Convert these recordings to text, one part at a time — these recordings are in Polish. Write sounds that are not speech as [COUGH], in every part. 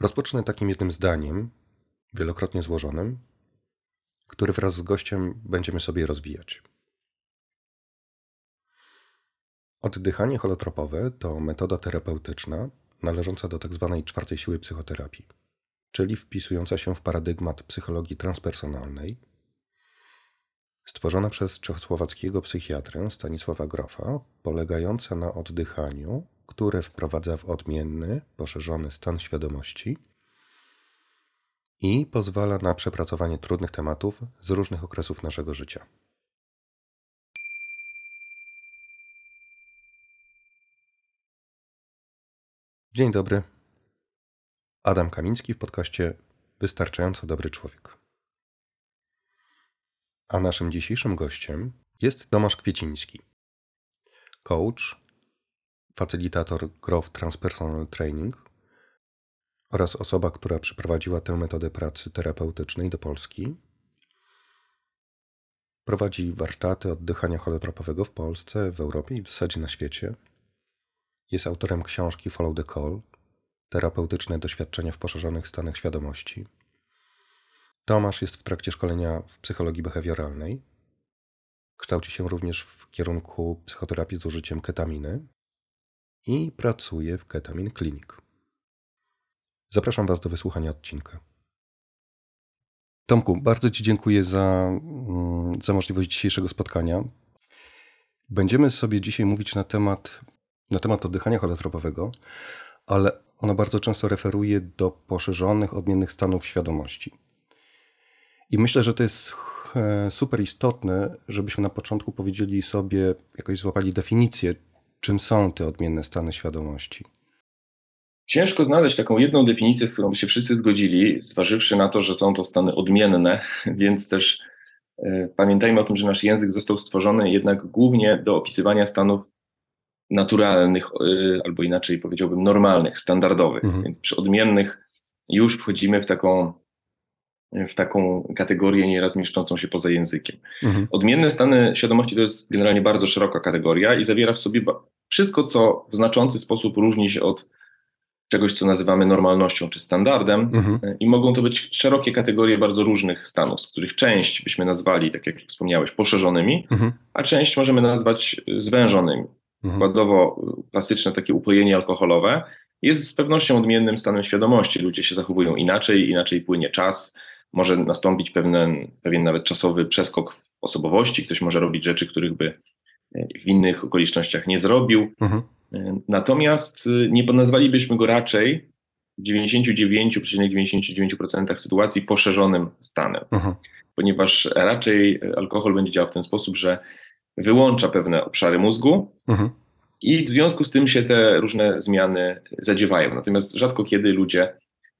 Rozpocznę takim jednym zdaniem, wielokrotnie złożonym, który wraz z gościem będziemy sobie rozwijać. Oddychanie holotropowe to metoda terapeutyczna należąca do tzw. Tak czwartej siły psychoterapii, czyli wpisująca się w paradygmat psychologii transpersonalnej, stworzona przez czechosłowackiego psychiatrę Stanisława Grofa, polegająca na oddychaniu, które wprowadza w odmienny, poszerzony stan świadomości i pozwala na przepracowanie trudnych tematów z różnych okresów naszego życia. Dzień dobry. Adam Kamiński w podcaście Wystarczająco Dobry Człowiek. A naszym dzisiejszym gościem jest Tomasz Kwieciński, coach, facylitator Growth Transpersonal Training oraz osoba, która przeprowadziła tę metodę pracy terapeutycznej do Polski. Prowadzi warsztaty oddychania holotropowego w Polsce, w Europie i w zasadzie na świecie. Jest autorem książki Follow the Call Terapeutyczne doświadczenia w poszerzonych stanach świadomości. Tomasz jest w trakcie szkolenia w psychologii behawioralnej. Kształci się również w kierunku psychoterapii z użyciem ketaminy i pracuje w Ketamin Clinic. Zapraszam Was do wysłuchania odcinka. Tomku, bardzo Ci dziękuję za, mm, za możliwość dzisiejszego spotkania. Będziemy sobie dzisiaj mówić na temat, na temat oddychania holotropowego, ale ono bardzo często referuje do poszerzonych, odmiennych stanów świadomości. I myślę, że to jest e, super istotne, żebyśmy na początku powiedzieli sobie, jakoś złapali definicję, czym są te odmienne stany świadomości. Ciężko znaleźć taką jedną definicję, z którą by się wszyscy zgodzili, zważywszy na to, że są to stany odmienne, [LAUGHS] więc też y, pamiętajmy o tym, że nasz język został stworzony jednak głównie do opisywania stanów naturalnych, y, albo inaczej powiedziałbym normalnych, standardowych. Mhm. Więc przy odmiennych już wchodzimy w taką, w taką kategorię nieraz mieszczącą się poza językiem. Mhm. Odmienne stany świadomości to jest generalnie bardzo szeroka kategoria i zawiera w sobie wszystko, co w znaczący sposób różni się od czegoś, co nazywamy normalnością czy standardem, mhm. E, i mogą to być szerokie kategorie bardzo różnych stanów, z których część byśmy nazwali, tak jak wspomniałeś, poszerzonymi, mhm. a część możemy nazwać zwężonymi. Mhm. Przykładowo klasyczne takie upojenie alkoholowe jest z pewnością odmiennym stanem świadomości. Ludzie się zachowują inaczej, inaczej płynie czas, może nastąpić pewien, pewien nawet czasowy przeskok w osobowości, ktoś może robić rzeczy, których by w innych okolicznościach nie zrobił. Mhm. Natomiast y, nie nazwalibyśmy go raczej w 99,99% sytuacji poszerzonym stanem, Aha. ponieważ raczej alkohol będzie działał w ten sposób, że wyłącza pewne obszary mózgu Aha. i w związku z tym się te różne zmiany zadziewają. Natomiast rzadko kiedy ludzie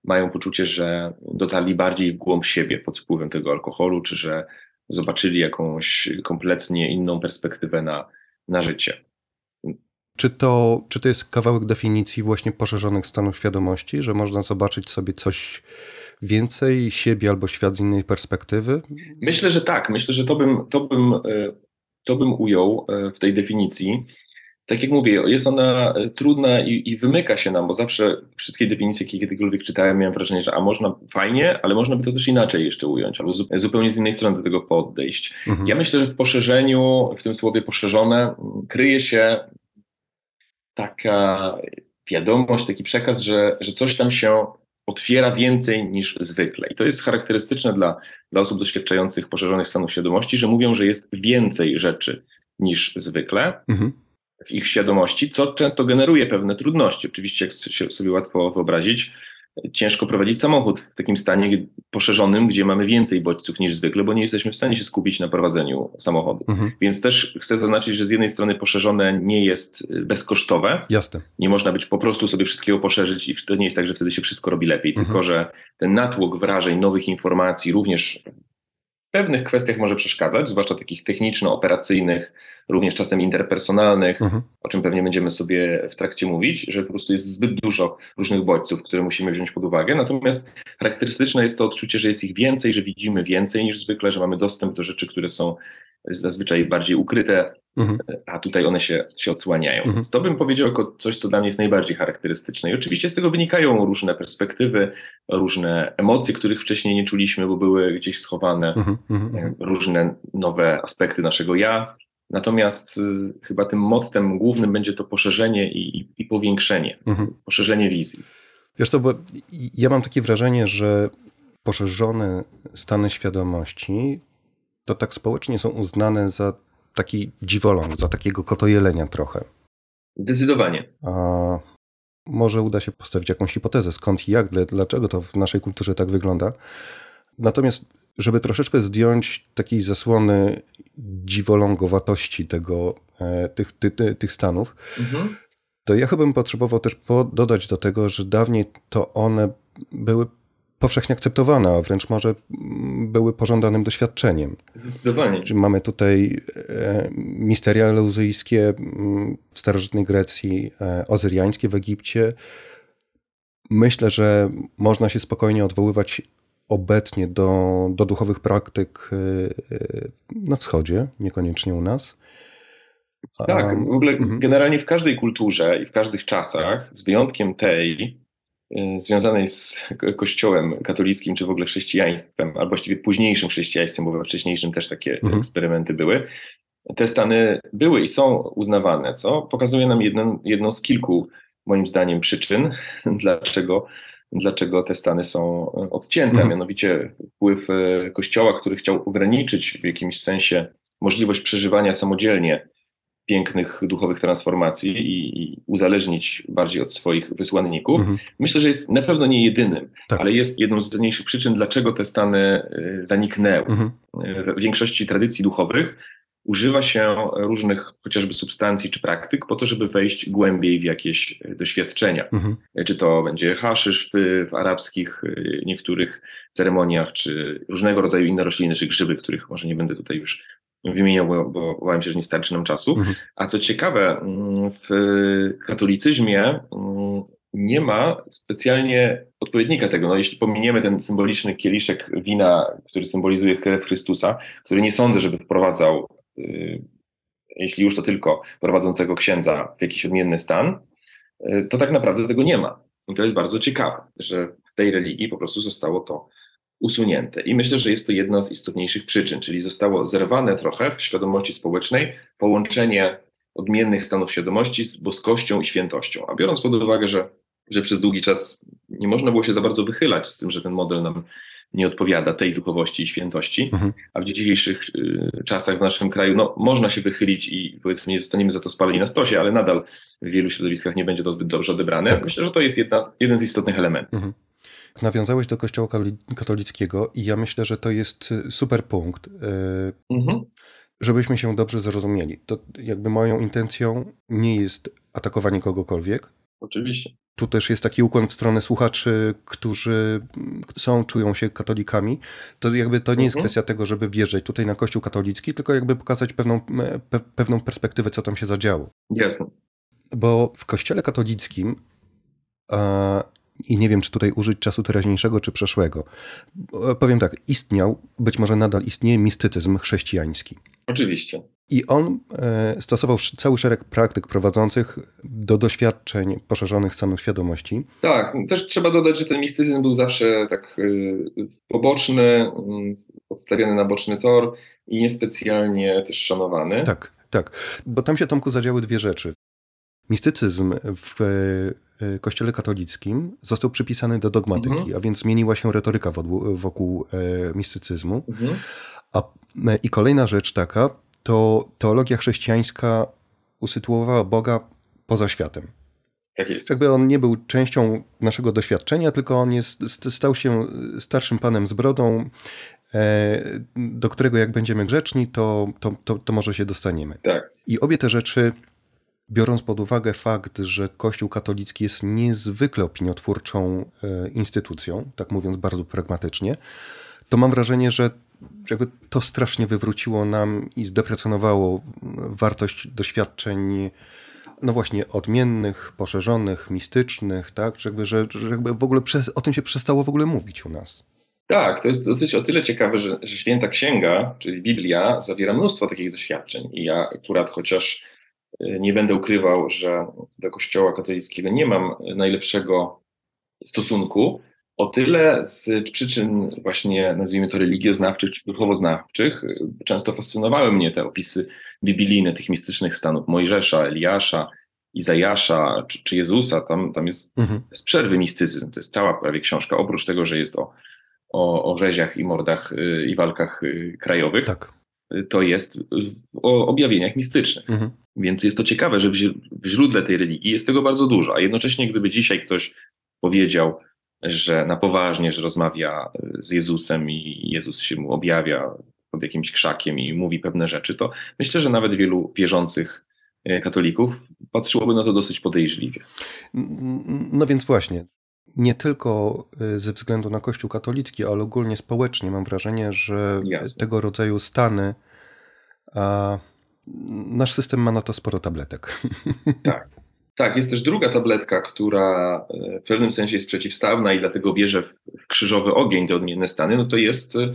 mają poczucie, że dotarli bardziej w głąb siebie pod wpływem tego alkoholu, czy że zobaczyli jakąś kompletnie inną perspektywę na, na życie. Czy to, czy to jest kawałek definicji właśnie poszerzonych stanów świadomości, że można zobaczyć sobie coś więcej, siebie albo świat z innej perspektywy? Myślę, że tak. Myślę, że to bym, to bym, e, to bym ujął e, w tej definicji. Tak jak mówię, jest ona e, trudna i, i, wymyka się nam, bo zawsze wszystkie definicje, jakie kiedykolwiek czytałem, miałem wrażenie, że a można fajnie, ale można by to też inaczej jeszcze ująć, albo zupełnie z innej strony do tego podejść. Mhm. Ja myślę, że w poszerzeniu, w tym słowie poszerzone, kryje się taka wiadomość, taki przekaz, że, że coś tam się otwiera więcej niż zwykle. I to jest charakterystyczne dla, dla osób doświadczających poszerzonych stanów świadomości, że mówią, że jest więcej rzeczy niż zwykle mhm. W ich świadomości, co często generuje pewne trudności. Oczywiście, jak sobie łatwo wyobrazić, ciężko prowadzić samochód w takim stanie poszerzonym, gdzie mamy więcej bodźców niż zwykle, bo nie jesteśmy w stanie się skupić na prowadzeniu samochodu. Mhm. Więc też chcę zaznaczyć, że z jednej strony poszerzone nie jest y, bezkosztowe. Jasne. Nie można być po prostu sobie wszystkiego poszerzyć i to nie jest tak, że wtedy się wszystko robi lepiej, mhm. tylko że ten natłok wrażeń, nowych informacji, również pewnych kwestiach może przeszkadzać, zwłaszcza takich techniczno-operacyjnych, również czasem interpersonalnych, mhm. o czym pewnie będziemy sobie w trakcie mówić, że po prostu jest zbyt dużo różnych bodźców, które musimy wziąć pod uwagę. Natomiast charakterystyczne jest to odczucie, że jest ich więcej, że widzimy więcej niż zwykle, że mamy dostęp do rzeczy, które są zazwyczaj bardziej ukryte, mhm. a tutaj one się, się odsłaniają. Mhm. Więc to bym powiedział jako coś, co dla mnie jest najbardziej charakterystyczne. I oczywiście z tego wynikają różne perspektywy, różne emocje, których wcześniej nie czuliśmy, bo były gdzieś schowane, mhm. mhm, mhm. różne nowe aspekty naszego ja. Natomiast y, chyba tym mottem głównym będzie to poszerzenie i, i, powiększenie, mhm. poszerzenie wizji. Wiesz to, bo ja mam takie wrażenie, że poszerzone stany świadomości to tak społecznie są uznane za taki dziwoląg, za takiego kotojelenia trochę. Zdecydowanie. A może uda się postawić jakąś hipotezę, skąd i jak, dlaczego to w naszej kulturze tak wygląda. Natomiast, żeby troszeczkę zdjąć takiej zasłony dziwolągowatości tego, e, tych, ty, ty, tych stanów, mhm. to ja chyba bym potrzebował też dodać do tego, że dawniej to one były powszechnie akceptowane, a wręcz może były pożądanym doświadczeniem. Zdecydowanie. Mamy tutaj e, misteria eleuzyjskie w starożytnej Grecji, e, ozyriańskie w Egipcie. Myślę, że można się spokojnie odwoływać obecnie do, do duchowych praktyk e, na wschodzie, niekoniecznie u nas. Tak, w ogóle mhm. generalnie w każdej kulturze i w każdych czasach, z wyjątkiem tej, związanej z kościołem katolickim, czy w ogóle chrześcijaństwem, albo właściwie późniejszym chrześcijaństwem, bo we wcześniejszym też takie mhm. eksperymenty były. Te stany były i są uznawane, co pokazuje nam jedną, jedną z kilku, moim zdaniem, przyczyn, [LAUGHS] dlaczego, dlaczego te stany są odcięte. Mhm. Mianowicie wpływ y, Kościoła, który chciał ograniczyć w jakimś sensie możliwość przeżywania samodzielnie pięknych duchowych transformacji i, i, uzależnić bardziej od swoich wysłanników. Mhm. Myślę, że jest na pewno nie jedynym, tak. ale jest jedną z najważniejszych przyczyn, dlaczego te stany y, zaniknęły. Mhm. W większości tradycji duchowych używa się różnych chociażby substancji czy praktyk po to, żeby wejść głębiej w jakieś doświadczenia. Mhm. Czy to będzie haszysz w, w, arabskich y, niektórych ceremoniach, czy różnego rodzaju inne rośliny, czy grzyby, których może nie będę tutaj już wymieniał, bo, bo obawiam się, że nie starczy nam czasu. Mhm. A co ciekawe, mm, w katolicyzmie mm, nie ma specjalnie odpowiednika tego. No, jeśli pominiemy ten symboliczny kieliszek wina, który symbolizuje krew Chrystusa, który nie sądzę, żeby wprowadzał, y, jeśli już to tylko prowadzącego księdza w jakiś odmienny stan, y, to tak naprawdę tego nie ma. I to jest bardzo ciekawe, że w tej religii po prostu zostało to usunięte. I myślę, że jest to jedna z istotniejszych przyczyn, czyli zostało zerwane trochę w świadomości społecznej połączenie odmiennych stanów świadomości z boskością i świętością. A biorąc pod uwagę, że, że przez długi czas nie można było się za bardzo wychylać z tym, że ten model nam nie odpowiada tej duchowości i świętości, mhm. a w dzisiejszych y, czasach w naszym kraju no, można się wychylić i powiedzmy nie zostaniemy za to spaleni na stosie, ale nadal w wielu środowiskach nie będzie to zbyt dobrze odebrane. Tak. Myślę, że to jest jedna, jeden z istotnych elementów. Mhm. Nawiązałeś do Kościoła katolickiego i ja myślę, że to jest y, super punkt, y, mhm. żebyśmy się dobrze zrozumieli. To jakby moją intencją nie jest atakowanie kogokolwiek. Oczywiście. Tu też jest taki ukłon w stronę słuchaczy, którzy są, czują się katolikami. To jakby to nie jest mhm. kwestia tego, żeby wierzyć tutaj na Kościół katolicki, tylko jakby pokazać pewną, pe, pewną perspektywę, co tam się zadziało. Jasne. Bo w Kościele katolickim i nie wiem, czy tutaj użyć czasu teraźniejszego czy przeszłego. Powiem tak, istniał, być może nadal istnieje mistycyzm chrześcijański. Oczywiście. I on e, stosował cały szereg praktyk prowadzących do doświadczeń poszerzonych stanów świadomości. Tak, też trzeba dodać, że ten mistycyzm był zawsze tak e, poboczny, mm, odstawiany na boczny tor i niespecjalnie też szanowany. Tak, tak. Bo tam się Tomku zadziały dwie rzeczy. Mistycyzm w e, Kościele katolickim został przypisany do dogmatyki, mhm. a więc zmieniła się retoryka wokół, wokół e, mistycyzmu. Mhm. A, e, I kolejna rzecz taka, to teologia chrześcijańska usytuowała Boga poza światem. Tak jest. Jakby on nie był częścią naszego doświadczenia, tylko on jest, stał się starszym panem z brodą, do którego jak będziemy grzeczni, to, to, to, to może się dostaniemy. Tak. I obie te rzeczy biorąc pod uwagę fakt, że Kościół katolicki jest niezwykle opiniotwórczą e, instytucją, tak mówiąc bardzo pragmatycznie, to mam wrażenie, że jakby to strasznie wywróciło nam i zdeprecjonowało wartość doświadczeń, no właśnie, odmiennych, poszerzonych, mistycznych, tak? Że jakby, że, że jakby w ogóle przez, o tym się przestało w ogóle mówić u nas. Tak, to jest dosyć o tyle ciekawe, że, że święta księga, czyli Biblia, zawiera mnóstwo takich doświadczeń. I ja akurat, chociaż nie będę ukrywał, że do Kościoła katolickiego nie mam najlepszego stosunku, o tyle z przyczyn właśnie, nazwijmy to religioznawczych czy duchowoznawczych, y, często fascynowały mnie te opisy biblijne tych mistycznych stanów Mojżesza, Eliasza, Izajasza czy, czy Jezusa. Tam, tam jest mhm. z przerwy mistycyzm. To jest cała prawie książka, oprócz tego, że jest o, o, o rzeziach i mordach y, i walkach y, krajowych. Tak. To jest o objawieniach mistycznych. Mhm. Więc jest to ciekawe, że w źródle tej religii jest tego bardzo dużo. A jednocześnie, gdyby dzisiaj ktoś powiedział, że na poważnie, że rozmawia z Jezusem i Jezus się mu objawia pod jakimś krzakiem i mówi pewne rzeczy, to myślę, że nawet wielu wierzących e, katolików patrzyłoby na to dosyć podejrzliwie. No więc właśnie, nie tylko e, ze względu na Kościół katolicki, ale ogólnie społecznie mam wrażenie, że Jasne. tego rodzaju stany, a nasz system ma na to sporo tabletek. [LAUGHS] Tak. Tak, jest też druga tabletka, która e, w pewnym sensie jest przeciwstawna i dlatego bierze w krzyżowy ogień te odmienne stany, no to jest e,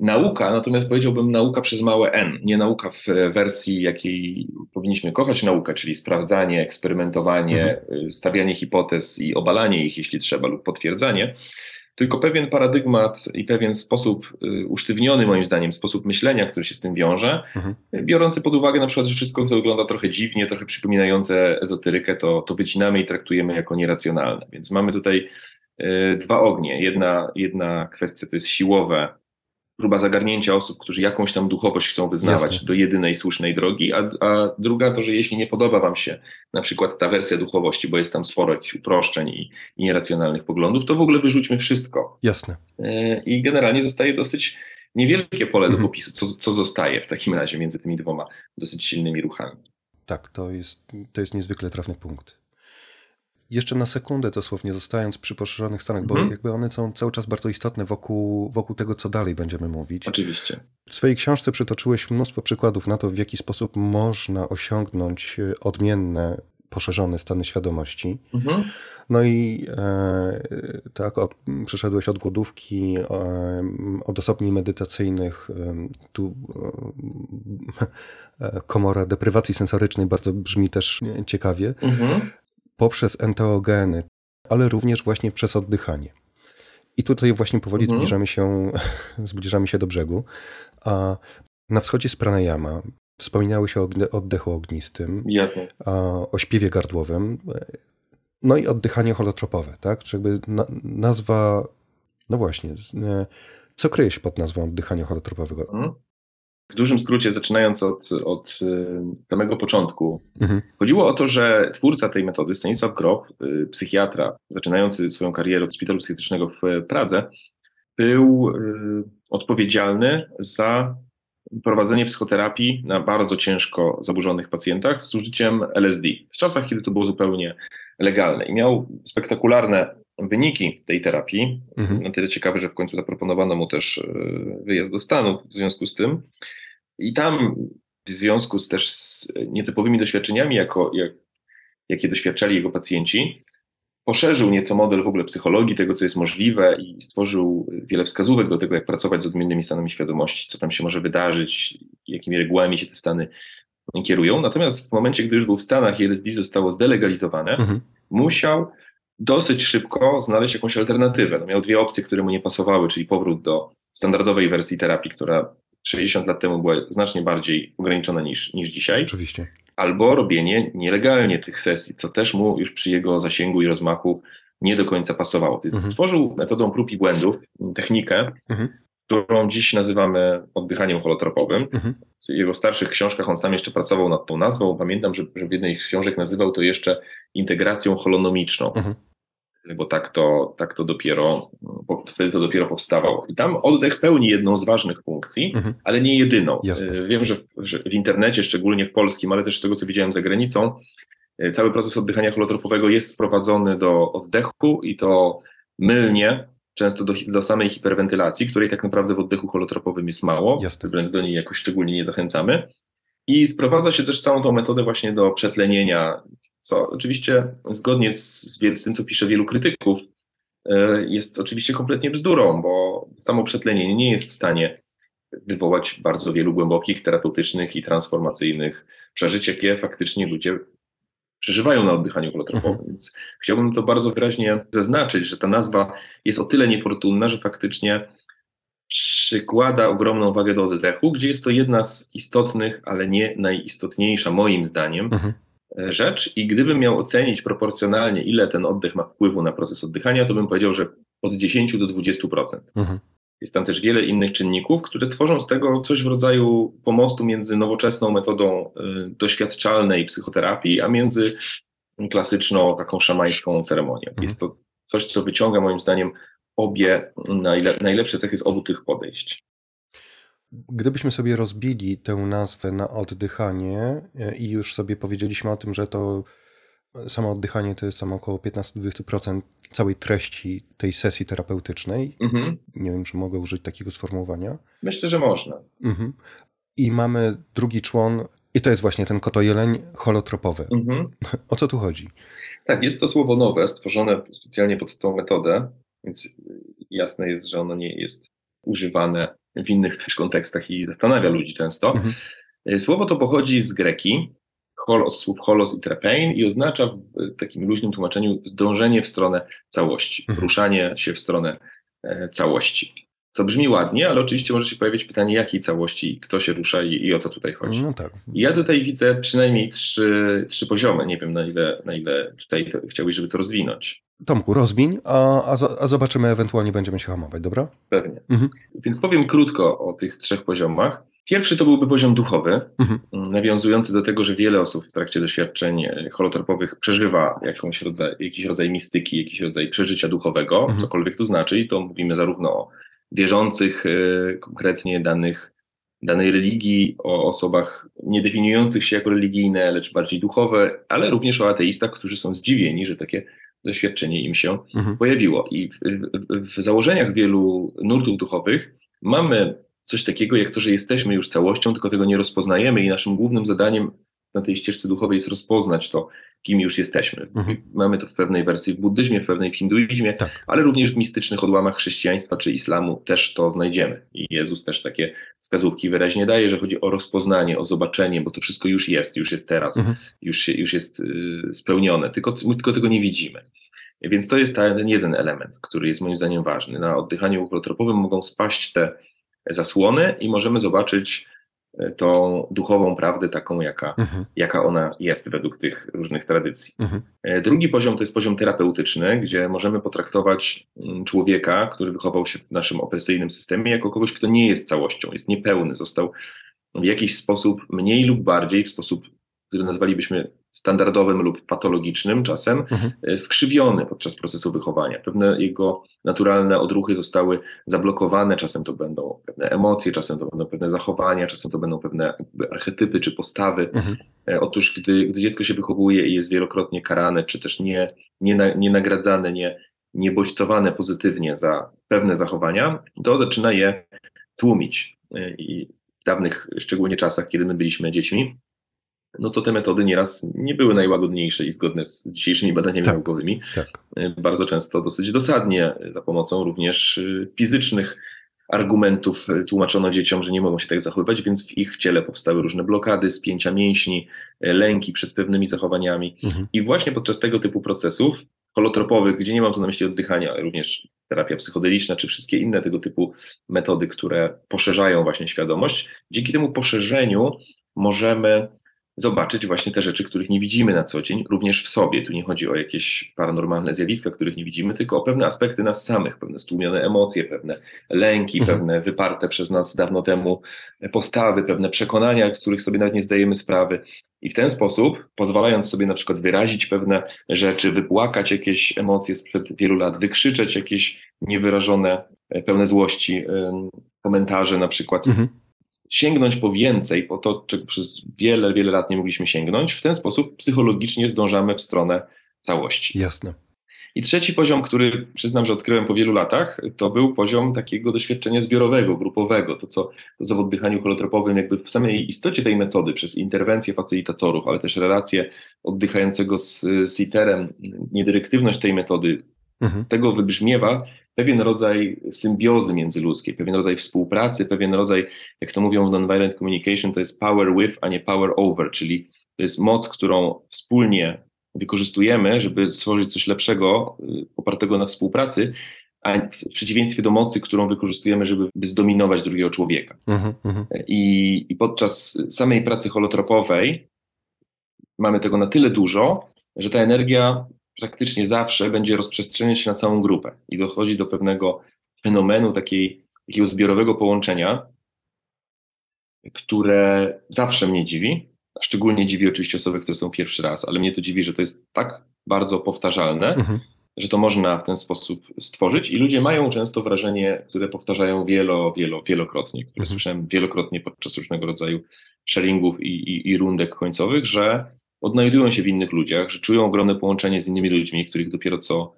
nauka, natomiast powiedziałbym nauka przez małe n, nie nauka w wersji, jakiej powinniśmy kochać naukę, czyli sprawdzanie, eksperymentowanie, mhm. E, stawianie hipotez i obalanie ich, jeśli trzeba, lub potwierdzanie, tylko pewien paradygmat i pewien sposób y, usztywniony, moim zdaniem, sposób myślenia, który się z tym wiąże, mhm. biorący pod uwagę na przykład, że wszystko, co wygląda trochę dziwnie, trochę przypominające ezoterykę, to, to wycinamy i traktujemy jako nieracjonalne. Więc mamy tutaj y, dwa ognie. Jedna, jedna kwestia to jest siłowe próba zagarnięcia osób, którzy jakąś tam duchowość chcą wyznawać Jasne. do jedynej słusznej drogi, a, a, druga to, że jeśli nie podoba Wam się na przykład ta wersja duchowości, bo jest tam sporo jakichś uproszczeń i, i nieracjonalnych poglądów, to w ogóle wyrzućmy wszystko. Jasne. E, I generalnie zostaje dosyć niewielkie pole mhm. do popisu, co, co zostaje w takim razie między tymi dwoma dosyć silnymi ruchami. Tak, to jest, to jest niezwykle trafny punkt jeszcze na sekundę dosłownie zostając przy poszerzonych stanach, mhm. bo jakby one są cały czas bardzo istotne wokół, wokół tego, co dalej będziemy mówić. Oczywiście. W swojej książce przytoczyłeś mnóstwo przykładów na to, w jaki sposób można osiągnąć e, odmienne, poszerzone stany świadomości. Mhm. No i e, tak, od, przeszedłeś od głodówki, [LAUGHS] e, od osobni medytacyjnych, e, tu komora deprywacji sensorycznej bardzo brzmi też ciekawie. Mhm poprzez enteogeny, ale również właśnie przez oddychanie. I tutaj właśnie powoli mhm. zbliżamy, się, [LAUGHS] zbliżamy się do brzegu. A na wschodzie jest pranayama. Wspominały się o oddechu ognistym, Jasne. o śpiewie gardłowym, no i oddychanie holotropowe, tak? Czy jakby nazwa, no właśnie, co kryje się pod nazwą oddychania holotropowego? Mhm. W dużym skrócie, zaczynając od, od y, samego początku, mhm. chodziło o to, że twórca tej metody, Stanisław Grof, y, psychiatra, zaczynający swoją karierę od szpitalu psychiatrycznego w Pradze, był y, odpowiedzialny za prowadzenie psychoterapii na bardzo ciężko zaburzonych pacjentach z użyciem LSD. W czasach, kiedy to było zupełnie legalne. I miał spektakularne wyniki tej terapii. Mhm. Na tyle ciekawe, że w końcu zaproponowano mu też e, wyjazd do Stanów w związku z tym. I tam w związku z też z nietypowymi doświadczeniami, jako, jak, jakie doświadczali jego pacjenci, poszerzył nieco model w ogóle psychologii, tego co jest możliwe i stworzył wiele wskazówek do tego, jak pracować z odmiennymi stanami świadomości, co tam się może wydarzyć, jakimi regułami się te stany kierują. Natomiast w momencie, gdy już był w Stanach i LSD zostało zdelegalizowane, mhm. musiał dosyć szybko znaleźć jakąś alternatywę. No miał dwie opcje, które mu nie pasowały, czyli powrót do standardowej wersji terapii, która 60 lat temu była znacznie bardziej ograniczona niż, niż dzisiaj. Oczywiście. Albo robienie nielegalnie tych sesji, co też mu już przy jego zasięgu i rozmachu nie do końca pasowało. Więc mhm. stworzył metodą prób i błędów technikę, mhm. Którą dziś nazywamy oddychaniem holotropowym. Mhm. W jego starszych książkach on sam jeszcze pracował nad tą nazwą. Pamiętam, że, że w jednej z książek nazywał to jeszcze integracją holonomiczną. Mhm bo tak to, tak to dopiero, wtedy to dopiero powstawało. I tam oddech pełni jedną z ważnych funkcji, mhm. ale nie jedyną. Jasne. E, wiem, że, że, w internecie, szczególnie w polskim, ale też z tego, co widziałem za granicą, e, cały proces oddychania holotropowego jest sprowadzony do oddechu i to mylnie, często do, do samej hiperwentylacji, której tak naprawdę w oddechu holotropowym jest mało. Jasne. Do niej jakoś szczególnie nie zachęcamy. I sprowadza się też całą tą metodę właśnie do przetlenienia co oczywiście zgodnie z, z tym, co pisze wielu krytyków, e, jest oczywiście kompletnie bzdurą, bo samo przetlenienie nie jest w stanie wywołać bardzo wielu głębokich, terapeutycznych i transformacyjnych przeżyć, jakie faktycznie ludzie przeżywają na oddychaniu holotropowym. Mhm. Więc chciałbym to bardzo wyraźnie zaznaczyć, że ta nazwa jest o tyle niefortunna, że faktycznie przykłada ogromną wagę do oddechu, gdzie jest to jedna z istotnych, ale nie najistotniejsza moim zdaniem mhm. rzecz. I gdybym miał ocenić proporcjonalnie, ile ten oddech ma wpływu na proces oddychania, to bym powiedział, że od 10 do 20%. Mhm. Jest tam też wiele innych czynników, które tworzą z tego coś w rodzaju pomostu między nowoczesną metodą y, doświadczalnej psychoterapii, a między klasyczną, taką szamańską ceremonią. Mhm. Jest to coś, co wyciąga moim zdaniem obie najle najlepsze cechy z obu tych podejść. Gdybyśmy sobie rozbili tę nazwę na oddychanie y, i już sobie powiedzieliśmy o tym, że to samo oddychanie to jest samo około 15-20% całej treści tej sesji terapeutycznej. Mhm. Nie wiem, czy mogę użyć takiego sformułowania. Myślę, że można. Mhm. I mamy drugi człon, i to jest właśnie ten kotojeleń holotropowy. Mhm. [LAUGHS] O co tu chodzi? Tak, jest to słowo nowe, stworzone specjalnie pod tą metodę, więc jasne jest, że ono nie jest używane w innych też kontekstach i zastanawia ludzi często. Mhm. Słowo to pochodzi z greki holos, słów holos i trepein i oznacza w takim luźnym tłumaczeniu zdążenie w stronę całości, mhm. ruszanie się w stronę e, całości. Co brzmi ładnie, ale oczywiście może się pojawić pytanie, jakiej całości, kto się rusza i, i o co tutaj chodzi. No tak. Ja tutaj widzę przynajmniej trzy, trzy poziomy. Nie wiem, na ile, na ile tutaj to, chciałbyś, żeby to rozwinąć. Tomku, rozwiń, a, a, zobaczymy, ewentualnie będziemy się hamować, dobra? Pewnie. Mhm. Więc powiem krótko o tych trzech poziomach. Pierwszy to byłby poziom duchowy, mhm. nawiązujący do tego, że wiele osób w trakcie doświadczeń e, holotropowych przeżywa jakąś rodzaj, jakiś rodzaj mistyki, jakiś rodzaj przeżycia duchowego, mhm. cokolwiek to znaczy, i to mówimy zarówno o wierzących e, konkretnie danych, danej religii, o osobach nie definiujących się jako religijne, lecz bardziej duchowe, ale również o ateistach, którzy są zdziwieni, że takie doświadczenie im się mhm. pojawiło. I w, w, w założeniach wielu nurtów duchowych mamy coś takiego jak to, że jesteśmy już całością, tylko tego nie rozpoznajemy i naszym głównym zadaniem na tej ścieżce duchowej jest rozpoznać to, kim już jesteśmy. Mhm. Mamy to w pewnej wersji w buddyzmie, w pewnej w hinduizmie, tak. ale również w mistycznych odłamach chrześcijaństwa czy islamu też to znajdziemy. I Jezus też takie wskazówki wyraźnie daje, że chodzi o rozpoznanie, o zobaczenie, bo to wszystko już jest, już jest teraz, mhm. już, się, już jest y, spełnione, tylko, tylko tego nie widzimy. Więc to jest ten jeden element, który jest moim zdaniem ważny. Na oddychaniu ulotropowym mogą spaść te zasłony i możemy zobaczyć e, tą duchową prawdę taką, jaka, mhm. jaka ona jest według tych różnych tradycji. Mhm. E, drugi poziom to jest poziom terapeutyczny, gdzie możemy potraktować mm, człowieka, który wychował się w naszym opresyjnym systemie, jako kogoś, kto nie jest całością, jest niepełny, został w jakiś sposób mniej lub bardziej, w sposób, który nazwalibyśmy standardowym lub patologicznym czasem, mhm. E, skrzywiony podczas procesu wychowania. Pewne jego naturalne odruchy zostały zablokowane, czasem to będą pewne emocje, czasem to będą pewne zachowania, czasem to będą pewne archetypy czy postawy. Mhm. E, otóż, gdy, gdy dziecko się wychowuje i jest wielokrotnie karane, czy też nie, nie, na, nie nagradzane, nie, nie bodźcowane pozytywnie za pewne zachowania, to zaczyna je tłumić. E, I w dawnych, szczególnie czasach, kiedy my byliśmy dziećmi, no to te metody nieraz nie były najłagodniejsze i zgodne z dzisiejszymi badaniami tak, naukowymi. Tak. E, bardzo często dosyć dosadnie, za pomocą również e, fizycznych argumentów e, tłumaczono dzieciom, że nie mogą się tak zachowywać, więc w ich ciele powstały różne blokady, spięcia mięśni, lęki przed pewnymi zachowaniami. Mhm. I właśnie podczas tego typu procesów holotropowych, gdzie nie mam tu na myśli oddychania, ale również terapia psychodeliczna, czy wszystkie inne tego typu metody, które poszerzają właśnie świadomość, dzięki temu poszerzeniu możemy zobaczyć właśnie te rzeczy, których nie widzimy na co dzień, również w sobie. Tu nie chodzi o jakieś paranormalne zjawiska, których nie widzimy, tylko o pewne aspekty nas samych, pewne stłumione emocje, pewne lęki, mhm. pewne wyparte przez nas dawno temu postawy, pewne przekonania, z których sobie nawet nie zdajemy sprawy. I w ten sposób, pozwalając sobie na przykład wyrazić pewne rzeczy, wypłakać jakieś emocje sprzed wielu lat, wykrzyczeć jakieś niewyrażone, pełne złości komentarze na przykład, mhm sięgnąć po więcej, po to, czego przez wiele, wiele lat nie mogliśmy sięgnąć, w ten sposób psychologicznie zdążamy w stronę całości. Jasne. I trzeci poziom, który przyznam, że odkryłem po wielu latach, to był poziom takiego doświadczenia zbiorowego, grupowego. To, co, to co w oddychaniu holotropowym, jakby w samej istocie tej metody, przez interwencję facylitatorów, ale też relację oddychającego z, z iterem, niedyrektywność tej metody, mhm. z tego wybrzmiewa pewien rodzaj symbiozy międzyludzkiej, pewien rodzaj współpracy, pewien rodzaj, jak to mówią w nonviolent communication, to jest power with, a nie power over, czyli to jest moc, którą wspólnie wykorzystujemy, żeby stworzyć coś lepszego, y, opartego na współpracy, a w przeciwieństwie do mocy, którą wykorzystujemy, żeby zdominować drugiego człowieka. Mhm, mhm. I, I podczas samej pracy holotropowej mamy tego na tyle dużo, że ta energia praktycznie zawsze będzie rozprzestrzeniać się na całą grupę i dochodzi do pewnego fenomenu takiej, takiego zbiorowego połączenia, które zawsze mnie dziwi, szczególnie dziwi oczywiście osoby, które są pierwszy raz, ale mnie to dziwi, że to jest tak bardzo powtarzalne, mhm. że to można w ten sposób stworzyć i ludzie mają często wrażenie, które powtarzają wielo, wielo, wielokrotnie, które mhm. słyszałem wielokrotnie podczas różnego rodzaju sharingów i, i, i rundek końcowych, że odnajdują się w innych ludziach, że czują ogromne połączenie z innymi ludźmi, których dopiero co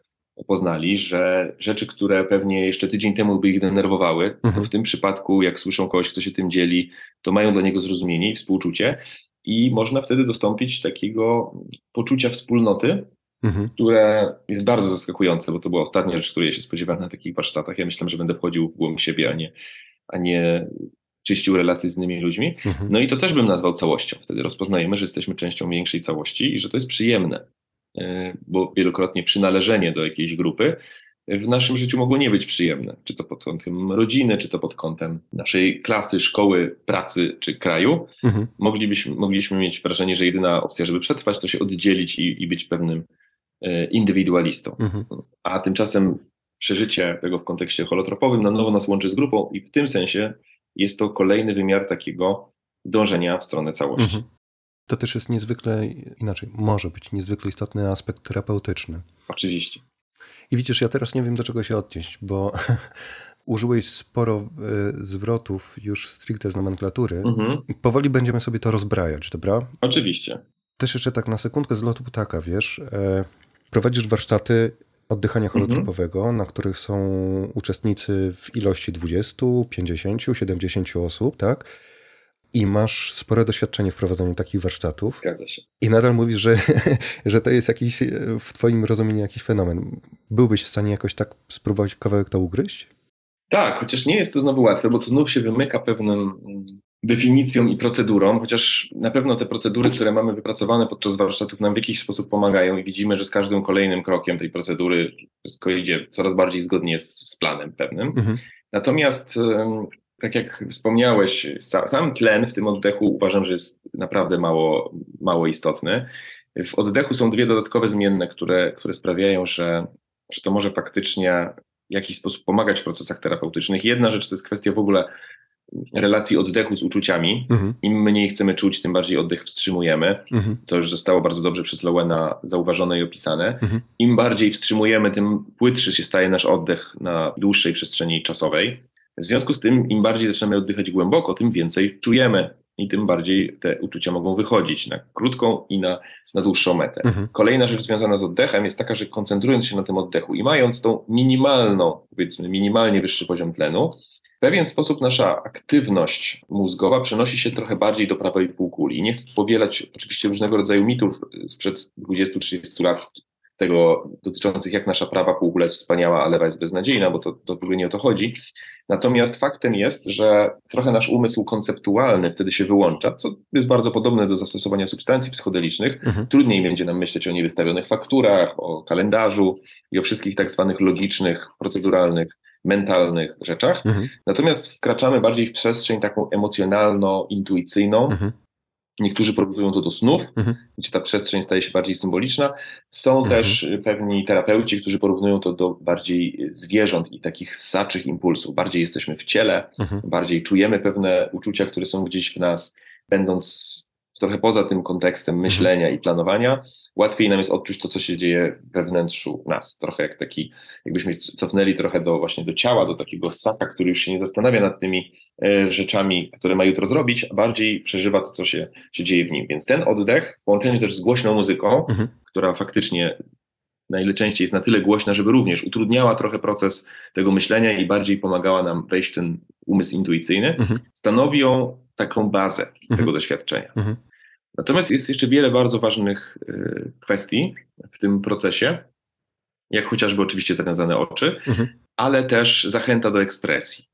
poznali, że rzeczy, które pewnie jeszcze tydzień temu by ich denerwowały, mhm. to w tym przypadku, jak słyszą kogoś, kto się tym dzieli, to mają dla niego zrozumienie i współczucie i można wtedy dostąpić takiego poczucia wspólnoty, mhm. które jest bardzo zaskakujące, bo to była ostatnia rzecz, której ja się spodziewałem na takich warsztatach. Ja myślałem, że będę wchodził w głąb siebie, a nie, a nie czyścił relacje z innymi ludźmi. Mhm. No i to też bym nazwał całością. Wtedy rozpoznajemy, że jesteśmy częścią większej całości i że to jest przyjemne, e, bo wielokrotnie przynależenie do jakiejś grupy w naszym życiu mogło nie być przyjemne. Czy to pod kątem rodziny, czy to pod kątem naszej klasy, szkoły, pracy czy kraju. Mhm. Moglibyśmy, mogliśmy mieć wrażenie, że jedyna opcja, żeby przetrwać, to się oddzielić i, i być pewnym e, indywidualistą. Mhm. A tymczasem przeżycie tego w kontekście holotropowym na nowo nas łączy z grupą i w tym sensie jest to kolejny wymiar takiego dążenia w stronę całości. Mhm. To też jest niezwykle, inaczej, może być niezwykle istotny aspekt terapeutyczny. Oczywiście. I widzisz, ja teraz nie wiem do czego się odnieść, bo [LAUGHS] użyłeś sporo y, zwrotów już stricte z nomenklatury. Mhm. Powoli będziemy sobie to rozbrajać, dobra? Oczywiście. Też jeszcze tak na sekundkę z lotu ptaka, wiesz, e, prowadzisz warsztaty oddychania holotropowego, mhm. na których są uczestnicy w ilości 20, 50, 70 osób, tak? I masz spore doświadczenie w prowadzeniu takich warsztatów. Zgadza się. I nadal mówisz, że, [LAUGHS] że to jest jakiś, w Twoim rozumieniu jakiś fenomen. Byłbyś w stanie jakoś tak spróbować kawałek to ugryźć? Tak, chociaż nie jest to znowu łatwe, bo to znów się wymyka pewnym definicją i procedurą, chociaż na pewno te procedury, które mamy wypracowane podczas warsztatów nam w jakiś sposób pomagają i widzimy, że z każdym kolejnym krokiem tej procedury wszystko idzie coraz bardziej zgodnie z, z planem pewnym. Mhm. Natomiast tak jak wspomniałeś, sam tlen w tym oddechu uważam, że jest naprawdę mało, mało istotny. W oddechu są dwie dodatkowe zmienne, które, które sprawiają, że, że to może faktycznie w jakiś sposób pomagać w procesach terapeutycznych. Jedna rzecz to jest kwestia w ogóle relacji oddechu z uczuciami. Mhm. Im mniej chcemy czuć, tym bardziej oddech wstrzymujemy. Mhm. To już zostało bardzo dobrze przez Lowena zauważone i opisane. Mhm. Im bardziej wstrzymujemy, tym płytszy się staje nasz oddech na dłuższej przestrzeni czasowej. W związku z tym, im bardziej zaczynamy oddychać głęboko, tym więcej czujemy i tym bardziej te uczucia mogą wychodzić na krótką i na, na dłuższą metę. Mhm. Kolejna rzecz związana z oddechem jest taka, że koncentrując się na tym oddechu i mając tą minimalną, powiedzmy, minimalnie wyższy poziom tlenu, w pewien sposób nasza aktywność mózgowa przenosi się trochę bardziej do prawej półkuli. Nie chcę powielać oczywiście różnego rodzaju mitów sprzed 20-30 lat, tego dotyczących jak nasza prawa półkula jest wspaniała, a lewa jest beznadziejna, bo to, to w ogóle nie o to chodzi. Natomiast faktem jest, że trochę nasz umysł konceptualny wtedy się wyłącza, co jest bardzo podobne do zastosowania substancji psychodelicznych. Mhm. Trudniej będzie nam myśleć o niewystawionych fakturach, o kalendarzu i o wszystkich tak zwanych logicznych, proceduralnych, mentalnych rzeczach. Mhm. Natomiast wkraczamy bardziej w przestrzeń taką emocjonalno-intuicyjną, mhm. Niektórzy porównują to do snów, mhm. gdzie ta przestrzeń staje się bardziej symboliczna. Są mhm. też pewni terapeuci, którzy porównują to do bardziej zwierząt i takich ssaczych impulsów. Bardziej jesteśmy w ciele, mhm. bardziej czujemy pewne uczucia, które są gdzieś w nas, będąc trochę poza tym kontekstem mhm. myślenia i planowania, łatwiej nam jest odczuć to, co się dzieje we wnętrzu nas. Trochę jak taki, jakbyśmy cofnęli trochę do właśnie do ciała, do takiego ssaka, który już się nie zastanawia nad tymi e, rzeczami, które ma jutro zrobić, a bardziej przeżywa to, co się, się dzieje w nim. Więc ten oddech w połączeniu też z głośną muzyką, mhm. która faktycznie najczęściej jest na tyle głośna, żeby również utrudniała trochę proces tego myślenia i bardziej pomagała nam wejść w ten umysł intuicyjny, mhm. stanowią taką bazę mhm. tego doświadczenia. Mhm. Natomiast jest jeszcze wiele bardzo ważnych y, kwestii w tym procesie, jak chociażby oczywiście zawiązane oczy, mhm. ale też zachęta do ekspresji.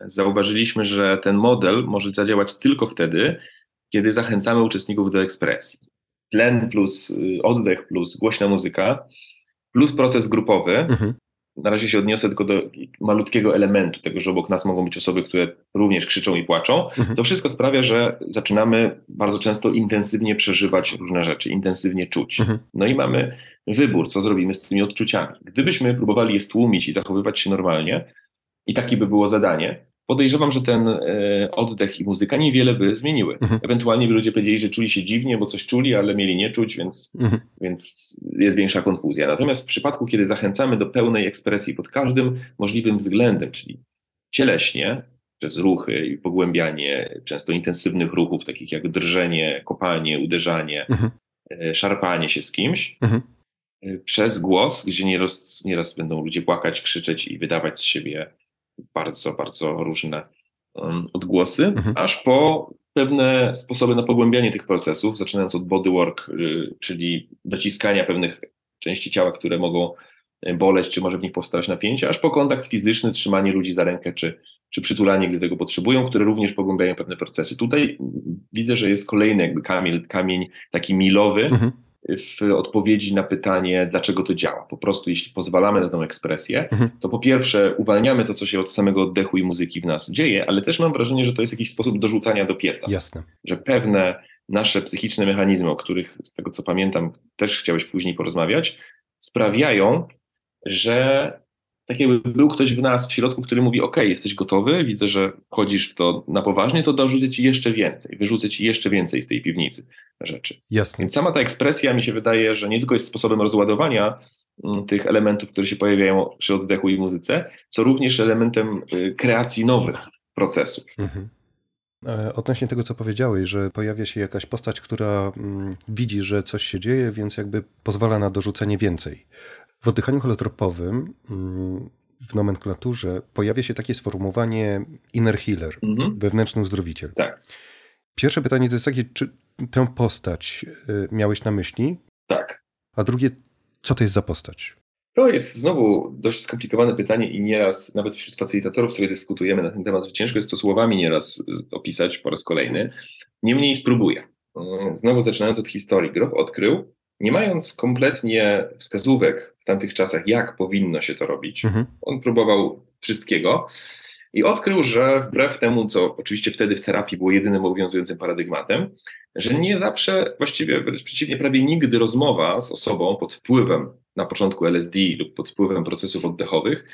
Zauważyliśmy, że ten model może zadziałać tylko wtedy, kiedy zachęcamy uczestników do ekspresji. Tlen plus y, oddech plus głośna muzyka plus proces grupowy mhm na razie się odniosę tylko do malutkiego elementu tego, że obok nas mogą być osoby, które również krzyczą i płaczą, mhm. to wszystko sprawia, że zaczynamy bardzo często intensywnie przeżywać różne rzeczy, intensywnie czuć. Mhm. No i mamy wybór, co zrobimy z tymi odczuciami. Gdybyśmy próbowali je stłumić i zachowywać się normalnie, i takie by było zadanie, podejrzewam, że ten e, oddech i muzyka niewiele by zmieniły. Mhm. Ewentualnie by ludzie powiedzieli, że czuli się dziwnie, bo coś czuli, ale mieli nie czuć, więc, mhm. więc jest większa konfuzja. Natomiast w przypadku, kiedy zachęcamy do pełnej ekspresji pod każdym możliwym względem, czyli cieleśnie, przez ruchy i pogłębianie często intensywnych ruchów, takich jak drżenie, kopanie, uderzanie, mhm. E, szarpanie się z kimś, mhm. E, przez głos, gdzie nieraz, nieraz będą ludzie płakać, krzyczeć i wydawać z siebie bardzo, bardzo różne odgłosy, mhm. aż po pewne sposoby na pogłębianie tych procesów, zaczynając od bodywork, y, czyli dociskania pewnych części ciała, które mogą y, boleć, czy może w nich powstawać napięcie, aż po kontakt fizyczny, trzymanie ludzi za rękę, czy, czy przytulanie, gdy tego potrzebują, które również pogłębiają pewne procesy. Tutaj widzę, że jest kolejny jakby kamień, kamień taki milowy, mhm w odpowiedzi na pytanie, dlaczego to działa. Po prostu, jeśli pozwalamy na tę ekspresję, mhm. to po pierwsze uwalniamy to, co się od samego oddechu i muzyki w nas dzieje, ale też mam wrażenie, że to jest jakiś sposób dorzucania do pieca. Jasne. Że pewne nasze psychiczne mechanizmy, o których z tego co pamiętam też chciałeś później porozmawiać, sprawiają, że tak jakby był ktoś w nas w środku, który mówi: OK, jesteś gotowy, widzę, że wchodzisz w to na poważnie, to dorzucę ci jeszcze więcej, wyrzucę ci jeszcze więcej z tej piwnicy rzeczy. Jasne. Więc sama ta ekspresja mi się wydaje, że nie tylko jest sposobem rozładowania mm, tych elementów, które się pojawiają przy oddechu i muzyce, co również elementem y, kreacji nowych procesów. Mhm. E, odnośnie tego, co powiedziałeś, że pojawia się jakaś postać, która mm, widzi, że coś się dzieje, więc jakby pozwala na dorzucenie więcej. W oddychaniu holotropowym mm, w nomenklaturze pojawia się takie sformułowanie inner healer, mhm. wewnętrzny uzdrowiciel. Tak. Pierwsze pytanie to jest takie, czy tę postać y, miałeś na myśli? Tak. A drugie, co to jest za postać? To jest znowu dość skomplikowane pytanie i nieraz nawet wśród facylitatorów sobie dyskutujemy na ten temat, że ciężko jest to słowami nieraz opisać po raz kolejny. Niemniej spróbuję. Znowu zaczynając od historii. Grof odkrył, nie mając kompletnie wskazówek w tamtych czasach, jak powinno się to robić, mhm. on próbował wszystkiego i odkrył, że wbrew temu, co oczywiście wtedy w terapii było jedynym obowiązującym paradygmatem, że nie zawsze, właściwie wręcz przeciwnie, prawie nigdy rozmowa z osobą pod wpływem na początku LSD lub pod wpływem procesów oddechowych,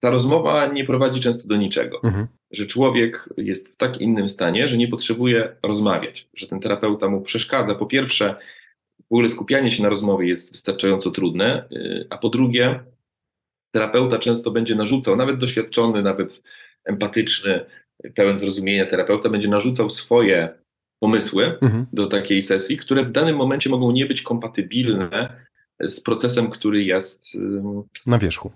ta rozmowa nie prowadzi często do niczego. Mhm. Że człowiek jest w tak innym stanie, że nie potrzebuje rozmawiać, że ten terapeuta mu przeszkadza. Po pierwsze, w ogóle skupianie się na rozmowie jest wystarczająco trudne, y, a po drugie, terapeuta często będzie narzucał, nawet doświadczony, nawet empatyczny, pełen zrozumienia terapeuta będzie narzucał swoje pomysły mhm. do takiej sesji, które w danym momencie mogą nie być kompatybilne z procesem, który jest na wierzchu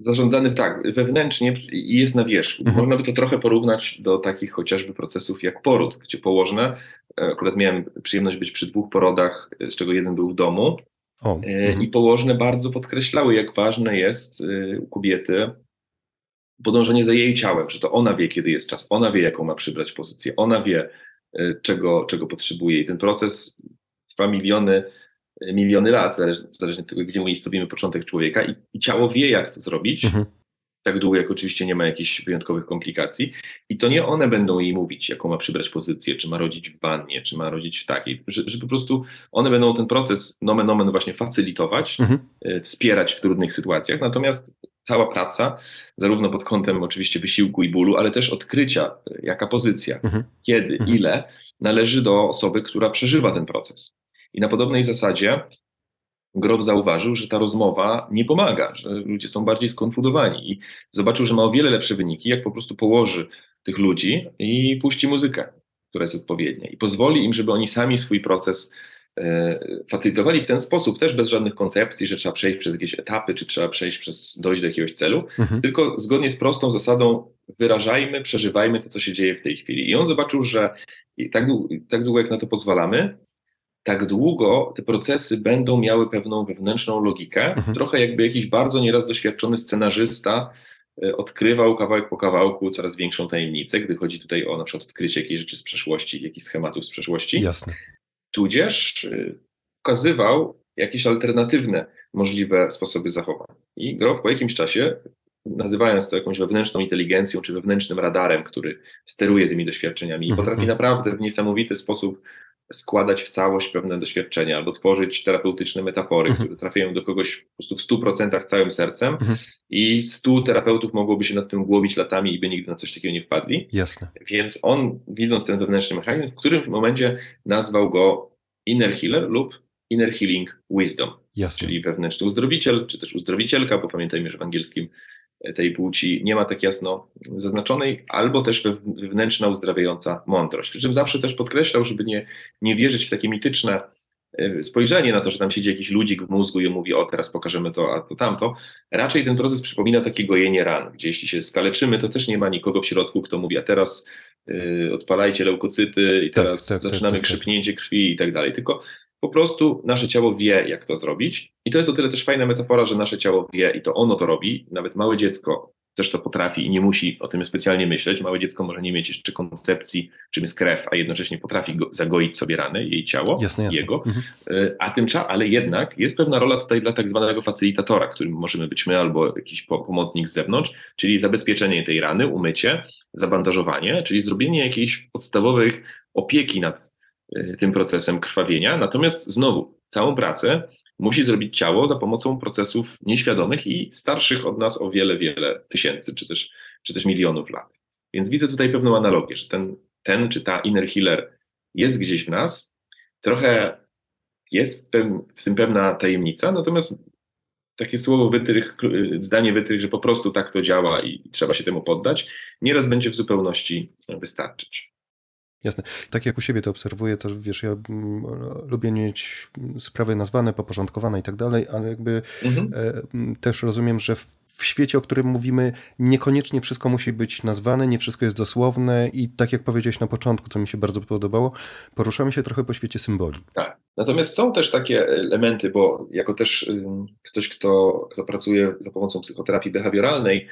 zarządzany tak, wewnętrznie i jest na wierzchu. Mhm. Można by to trochę porównać do takich chociażby procesów jak poród, gdzie położne, akurat miałem przyjemność być przy dwóch porodach, z czego jeden był w domu, o, e, mhm. i położne bardzo podkreślały, jak ważne jest e, u kobiety podążenie za jej ciałem, że to ona wie, kiedy jest czas, ona wie, jaką ma przybrać pozycję, ona wie, czego, czego potrzebuje i ten proces trwa miliony miliony lat, zależnie, zależnie od tego, gdzie umiejscowimy początek człowieka i, i ciało wie, jak to zrobić, mhm. Tak długo, jak oczywiście nie ma jakichś wyjątkowych komplikacji i to nie one będą jej mówić, jaką ma przybrać pozycję, czy ma rodzić w wannie, czy ma rodzić w takiej, że, że po prostu one będą ten proces nomen omen właśnie facylitować, mhm. y, wspierać w trudnych sytuacjach, natomiast cała praca, zarówno pod kątem oczywiście wysiłku i bólu, ale też odkrycia, e, jaka pozycja, mhm. kiedy, mhm. ile, należy do osoby, która przeżywa ten proces. I na podobnej zasadzie Grof zauważył, że ta rozmowa nie pomaga, że ludzie są bardziej skonfudowani i zobaczył, że ma o wiele lepsze wyniki, jak po prostu położy tych ludzi i puści muzykę, która jest odpowiednia i pozwoli im, żeby oni sami swój proces e, facylitowali w ten sposób, też bez żadnych koncepcji, że trzeba przejść przez jakieś etapy, czy trzeba przejść przez, dojść do jakiegoś celu, mhm. tylko zgodnie z prostą zasadą wyrażajmy, przeżywajmy to, co się dzieje w tej chwili. I on zobaczył, że tak, tak długo jak na to pozwalamy, tak długo te procesy będą miały pewną wewnętrzną logikę. Mhm. Trochę jakby jakiś bardzo nieraz doświadczony scenarzysta e, odkrywał kawałek po kawałku coraz większą tajemnicę, gdy chodzi tutaj o na przykład odkrycie jakiejś rzeczy z przeszłości, jakichś schematów z przeszłości. Jasne. Tudzież e, pokazywał jakieś alternatywne możliwe sposoby zachowań. I Grof po jakimś czasie, nazywając to jakąś wewnętrzną inteligencją czy wewnętrznym radarem, który steruje tymi doświadczeniami i mhm, potrafi mhm. naprawdę w niesamowity sposób składać w całość pewne doświadczenia albo tworzyć terapeutyczne metafory, mhm. które trafiają do kogoś po prostu w 100% całym sercem mhm. i 100 terapeutów mogłoby się nad tym głowić latami i by nigdy na coś takiego nie wpadli. Jasne. Więc on, widząc ten wewnętrzny mechanizm, w którym momencie nazwał go inner healer lub inner healing wisdom, Jasne. czyli wewnętrzny uzdrowiciel, czy też uzdrowicielka, bo pamiętajmy, że w angielskim tej płci nie ma tak jasno zaznaczonej, albo też wewnętrzna uzdrawiająca mądrość. Przy czym zawsze też podkreślał, żeby nie, nie wierzyć w takie mityczne e, spojrzenie na to, że tam siedzi jakiś ludzik w mózgu i mówi, o teraz pokażemy to, a to tamto. Raczej ten proces przypomina takie gojenie ran, gdzie jeśli się skaleczymy, to też nie ma nikogo w środku, kto mówi, a teraz y, odpalajcie leukocyty i tak, teraz tak, tak, zaczynamy tak, tak, krzepnięcie krwi i tak dalej. Tylko po prostu nasze ciało wie, jak to zrobić. I to jest o tyle też fajna metafora, że nasze ciało wie i to ono to robi. Nawet małe dziecko też to potrafi i nie musi o tym specjalnie myśleć. Małe dziecko może nie mieć jeszcze koncepcji, czym jest krew, a jednocześnie potrafi go, zagoić sobie rany, jej ciało, jasne, jasne. jego. Mhm. E, a tym ale jednak jest pewna rola tutaj dla tak zwanego facylitatora, którym możemy być my albo jakiś pomocnik z zewnątrz, czyli zabezpieczenie tej rany, umycie, zabandażowanie, czyli zrobienie jakiejś podstawowych opieki nad tym procesem krwawienia. Natomiast znowu, całą pracę musi zrobić ciało za pomocą procesów nieświadomych i starszych od nas o wiele, wiele tysięcy, czy też, czy też milionów lat. Więc widzę tutaj pewną analogię, że ten, ten czy ta inner healer jest gdzieś w nas, trochę jest w tym pewna tajemnica, natomiast takie słowo wytrych, zdanie wytrych, że po prostu tak to działa i trzeba się temu poddać, nieraz będzie w zupełności wystarczyć. Jasne. Tak jak u siebie to obserwuję, to wiesz, ja mm, lubię mieć sprawy nazwane, poporządkowane i tak dalej, ale jakby mhm. e, też rozumiem, że w, w, świecie, o którym mówimy, niekoniecznie wszystko musi być nazwane, nie wszystko jest dosłowne i tak jak powiedziałeś na początku, co mi się bardzo podobało, poruszamy się trochę po świecie symboli. Tak. Natomiast są też takie elementy, bo jako też ktoś, kto, kto pracuje za pomocą psychoterapii behawioralnej,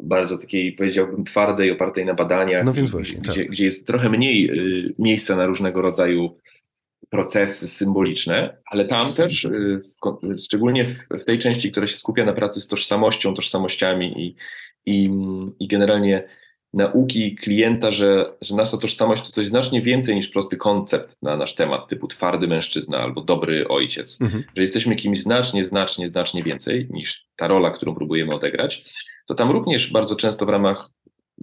bardzo takiej, powiedziałbym, twardej, opartej na badaniach, no więc właśnie, gdzie, tak. gdzie jest trochę mniej y, miejsca na różnego rodzaju procesy symboliczne, ale tam też, y, w, szczególnie w, w, tej części, która się skupia na pracy z tożsamością, tożsamościami i, i, i generalnie nauki klienta, że, że nasza tożsamość to coś znacznie więcej niż prosty koncept na nasz temat, typu twardy mężczyzna albo dobry ojciec, mhm. że jesteśmy kimś znacznie, znacznie, znacznie więcej niż ta rola, którą próbujemy odegrać to tam również bardzo często w ramach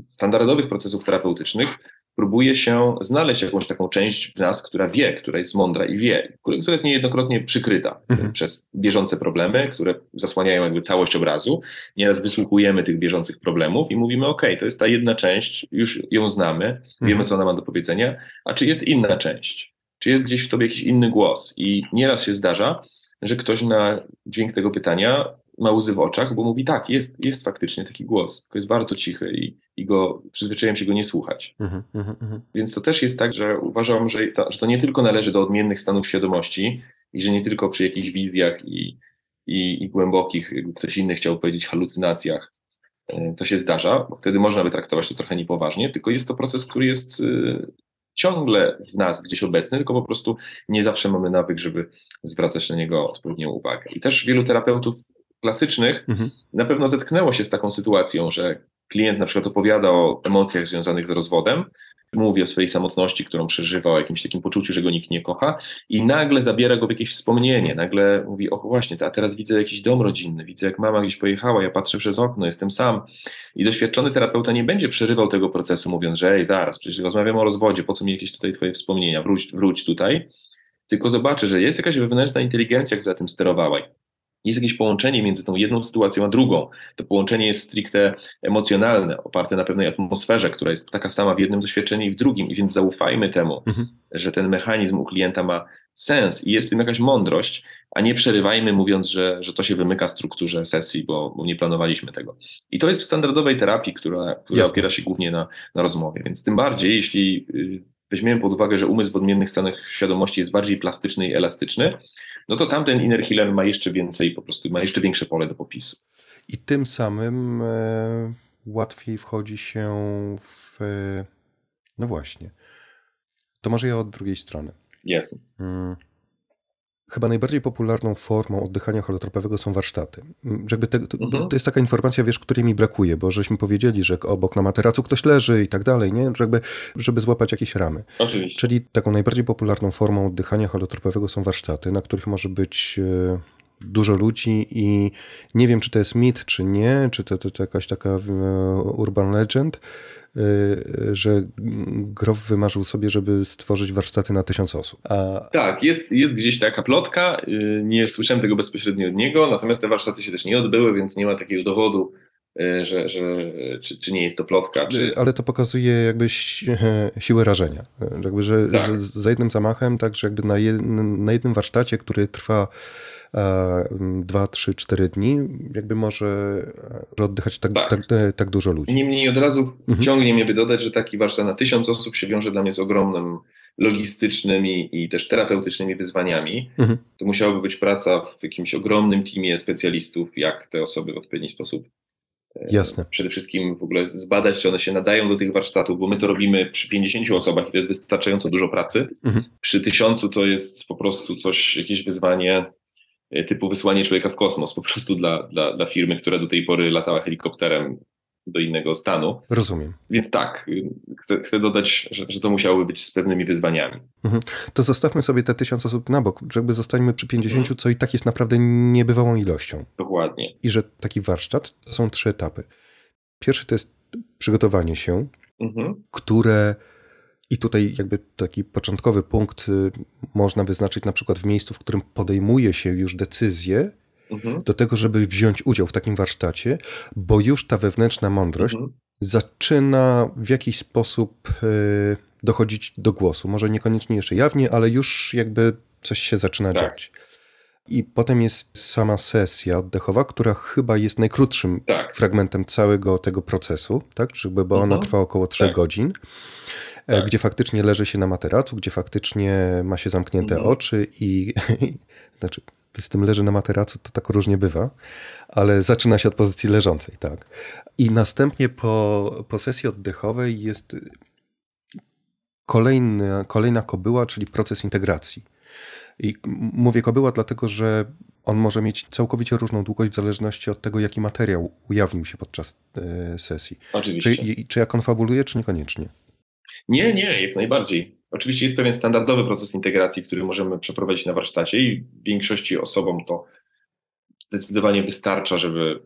standardowych procesów terapeutycznych próbuje się znaleźć jakąś taką część w nas, która wie, która jest mądra i wie, która jest niejednokrotnie przykryta mhm. przez bieżące problemy, które zasłaniają jakby całość obrazu. Nieraz wysłuchujemy tych bieżących problemów i mówimy, ok, to jest ta jedna część, już ją znamy, mhm. wiemy, co ona ma do powiedzenia, a czy jest inna część? Czy jest gdzieś w tobie jakiś inny głos? I nieraz się zdarza, że ktoś na dźwięk tego pytania ma łzy w oczach, bo mówi tak, jest, jest faktycznie taki głos, tylko jest bardzo cichy i, i go, przyzwyczaiłem się go nie słuchać. Uh -huh, uh -huh. Więc to też jest tak, że uważam, że to, że to nie tylko należy do odmiennych stanów świadomości i że nie tylko przy jakichś wizjach i, i, i głębokich, ktoś inny chciał powiedzieć, halucynacjach e, to się zdarza, bo wtedy można by traktować to trochę niepoważnie, tylko jest to proces, który jest e, ciągle w nas gdzieś obecny, tylko po prostu nie zawsze mamy nawyk, żeby zwracać na niego odpowiednią uwagę. I też wielu terapeutów klasycznych mhm. na pewno zetknęło się z taką sytuacją, że klient na przykład opowiada o emocjach związanych z rozwodem, mówi o swojej samotności, którą przeżywa, o jakimś takim poczuciu, że go nikt nie kocha i nagle zabiera go w jakieś wspomnienie, nagle mówi, o właśnie, a teraz widzę jakiś dom rodzinny, widzę jak mama gdzieś pojechała, ja patrzę przez okno, jestem sam. I doświadczony terapeuta nie będzie przerywał tego procesu, mówiąc, że ej, zaraz, przecież rozmawiamy o rozwodzie, po co mi jakieś tutaj twoje wspomnienia, wróć, wróć tutaj, tylko zobaczy, że jest jakaś wewnętrzna inteligencja, która tym sterowała jest jakieś połączenie między tą jedną sytuacją a drugą. To połączenie jest stricte emocjonalne, oparte na pewnej atmosferze, która jest taka sama w jednym doświadczeniu i w drugim. I więc zaufajmy temu, mhm. że ten mechanizm u klienta ma sens i jest w tym jakaś mądrość, a nie przerywajmy mówiąc, że, że to się wymyka strukturze sesji, bo, bo nie planowaliśmy tego. I to jest w standardowej terapii, która, która opiera się głównie na, na rozmowie. Więc tym bardziej, jeśli y, weźmiemy pod uwagę, że umysł w odmiennych stanach świadomości jest bardziej plastyczny i elastyczny, no to tamten inner healer ma jeszcze więcej, po prostu ma jeszcze większe pole do popisu. I tym samym e, łatwiej wchodzi się w. No właśnie. To może ja od drugiej strony. Jasne. Hmm. Chyba najbardziej popularną formą oddychania holotropowego są warsztaty. Mm, jakby te, to, mhm. to, jest taka informacja, wiesz, której mi brakuje, bo żeśmy powiedzieli, że obok na materacu ktoś leży i tak dalej, nie? Żeby, żeby złapać jakieś ramy. Oczywiście. Czyli taką najbardziej popularną formą oddychania holotropowego są warsztaty, na których może być e, dużo ludzi i nie wiem, czy to jest mit, czy nie, czy to, to, to jakaś taka e, urban legend, że Grof wymarzył sobie, żeby stworzyć warsztaty na tysiąc osób. A... Tak, jest, jest gdzieś taka plotka, y, nie słyszałem tego bezpośrednio od niego, natomiast te warsztaty się też nie odbyły, więc nie ma takiego dowodu, y, że, że czy, czy nie jest to plotka. Czy... Ale to pokazuje jakby siłę rażenia. Jakby, że, tak. że za jednym zamachem, tak, że jakby na jednym warsztacie, który trwa dwa, trzy, cztery dni, jakby może oddychać tak, tak. tak, e, tak dużo ludzi. Niemniej od razu mhm. ciągnie mnie by dodać, że taki warsztat na tysiąc osób się wiąże dla mnie z ogromnym logistycznymi i też terapeutycznymi wyzwaniami. Mhm. To musiałaby być praca w jakimś ogromnym teamie specjalistów, jak te osoby w odpowiedni sposób e, Jasne. Przede wszystkim w ogóle zbadać, czy one się nadają do tych warsztatów, bo my to robimy przy 50 osobach i to jest wystarczająco dużo pracy. Mhm. Przy tysiącu to jest po prostu coś, jakieś wyzwanie E, typu wysłanie człowieka w kosmos po prostu dla, dla, dla firmy, która do tej pory latała helikopterem do innego stanu. Rozumiem. Więc tak, chcę, chcę dodać, że, że, to musiałoby być z pewnymi wyzwaniami. Mhm. To zostawmy sobie te tysiąc osób na bok, żeby zostańmy przy 50, mhm. co i tak jest naprawdę niebywałą ilością. Dokładnie. I że taki warsztat to są trzy etapy. Pierwszy to jest przygotowanie się, mhm. które i tutaj jakby taki początkowy punkt y, można wyznaczyć na przykład w miejscu, w którym podejmuje się już decyzję mhm. do tego, żeby wziąć udział w takim warsztacie, bo już ta wewnętrzna mądrość mhm. zaczyna w jakiś sposób y, dochodzić do głosu. Może niekoniecznie jeszcze jawnie, ale już jakby coś się zaczyna tak. dziać. I potem jest sama sesja oddechowa, która chyba jest najkrótszym tak. fragmentem całego tego procesu, tak? Żeby, bo ona mhm. trwa około 3 tak. godzin. Tak. gdzie faktycznie leży się na materacu, gdzie faktycznie ma się zamknięte mhm. oczy i, [LAUGHS] znaczy z tym leży na materacu, to tak różnie bywa, ale zaczyna się od pozycji leżącej, tak. I następnie po, po sesji oddechowej jest kolejny, kolejna kobyła, czyli proces integracji. I mówię kobyła dlatego, że on może mieć całkowicie różną długość w zależności od tego, jaki materiał ujawnił się podczas e, sesji. Oczywiście. Czy, czy ja konfabuluję, czy niekoniecznie? Nie, nie, jak najbardziej. Oczywiście jest pewien standardowy proces integracji, który możemy przeprowadzić na warsztacie i większości osobom to zdecydowanie wystarcza, żeby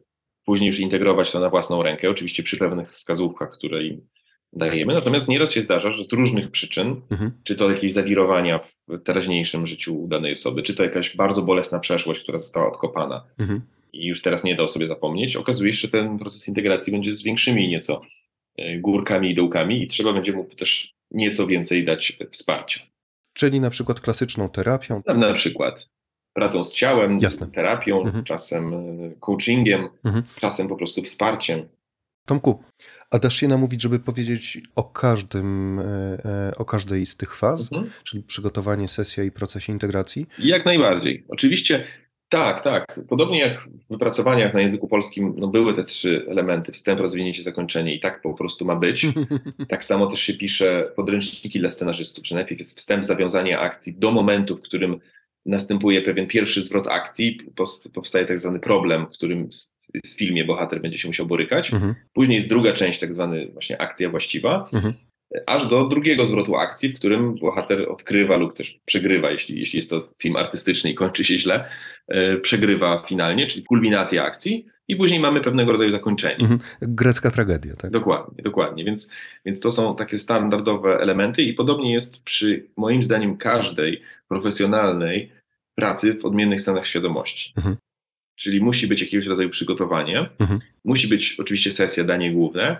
później już integrować to na własną rękę, oczywiście przy pewnych wskazówkach, które im dajemy. Natomiast nieraz się zdarza, że z różnych przyczyn, mhm. czy to jakieś zawirowania w teraźniejszym życiu danej osoby, czy to jakaś bardzo bolesna przeszłość, która została odkopana mhm. i już teraz nie da o sobie zapomnieć, okazuje się, że ten proces integracji będzie z większymi nieco górkami i dołkami i trzeba będzie mu też nieco więcej dać wsparcia. Czyli na przykład klasyczną terapią? Na przykład pracą z ciałem, Jasne. terapią, mhm. czasem e, coachingiem, mhm. czasem po prostu wsparciem. Tomku, a dasz się namówić, żeby powiedzieć o każdym, e, o każdej z tych faz, mhm. czyli przygotowanie, sesja i procesie integracji? Jak najbardziej. Oczywiście tak, tak. Podobnie jak w wypracowaniach na języku polskim no były te trzy elementy, wstęp, rozwinięcie, zakończenie i tak po prostu ma być. [LAUGHS] Tak samo też się pisze podręczniki dla scenarzystów, że najpierw jest wstęp, zawiązanie akcji do momentu, w którym następuje pewien pierwszy zwrot akcji, powstaje tak zwany problem, którym w filmie bohater będzie się musiał borykać. Mhm. Później jest druga część, tak zwany właśnie akcja właściwa. Mhm aż do drugiego zwrotu akcji, w którym bohater odkrywa lub też przegrywa, jeśli, jeśli jest to film artystyczny i kończy się źle, e, przegrywa finalnie, czyli kulminacja akcji i później mamy pewnego rodzaju zakończenie. Mhm. Grecka tragedia, tak? Dokładnie, dokładnie. Więc, więc to są takie standardowe elementy i podobnie jest przy moim zdaniem każdej profesjonalnej pracy w odmiennych stanach świadomości. Mhm. Czyli musi być jakiegoś rodzaju przygotowanie, mhm. musi być oczywiście sesja, danie główne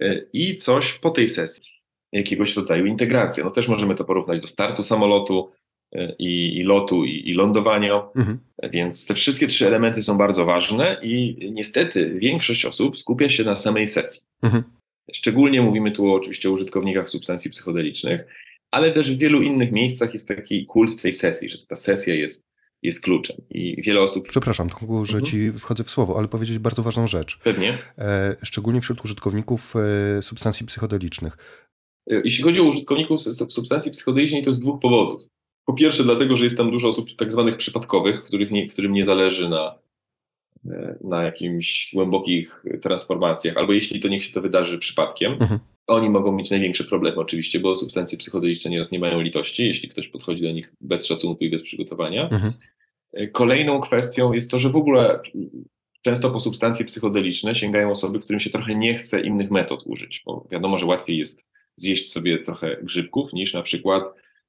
e, i coś po tej sesji jakiegoś rodzaju integracja. No też możemy to porównać do startu samolotu e, i, i lotu, i, i lądowania. Mhm. Więc te wszystkie trzy elementy są bardzo ważne i niestety większość osób skupia się na samej sesji. Mhm. Szczególnie mówimy tu oczywiście o użytkownikach substancji psychodelicznych. ale też w wielu innych miejscach jest taki kult tej sesji, że ta sesja jest, jest kluczem i wiele osób... Przepraszam, tylko, że Mhm. ci wchodzę w słowo, ale powiedzieć bardzo ważną rzecz. Pewnie. E, szczególnie wśród użytkowników e, substancji psychodelicznych. E, Jeśli chodzi o użytkowników sub- substancji psychodelicznej, to z dwóch powodów. Po pierwsze, dlatego, że jest tam dużo osób tak zwanych przypadkowych, których nie, którym nie zależy na, e, na jakimś głębokich transformacjach, albo jeśli to niech się to wydarzy przypadkiem, Mhm. oni mogą mieć największy problem oczywiście, bo substancje psychodeliczne nieraz nie mają litości, jeśli ktoś podchodzi do nich bez szacunku i bez przygotowania. Mhm. E, Kolejną kwestią jest to, że w ogóle często po substancje psychodeliczne sięgają osoby, którym się trochę nie chce innych metod użyć, bo wiadomo, że łatwiej jest zjeść sobie trochę grzybków niż na przykład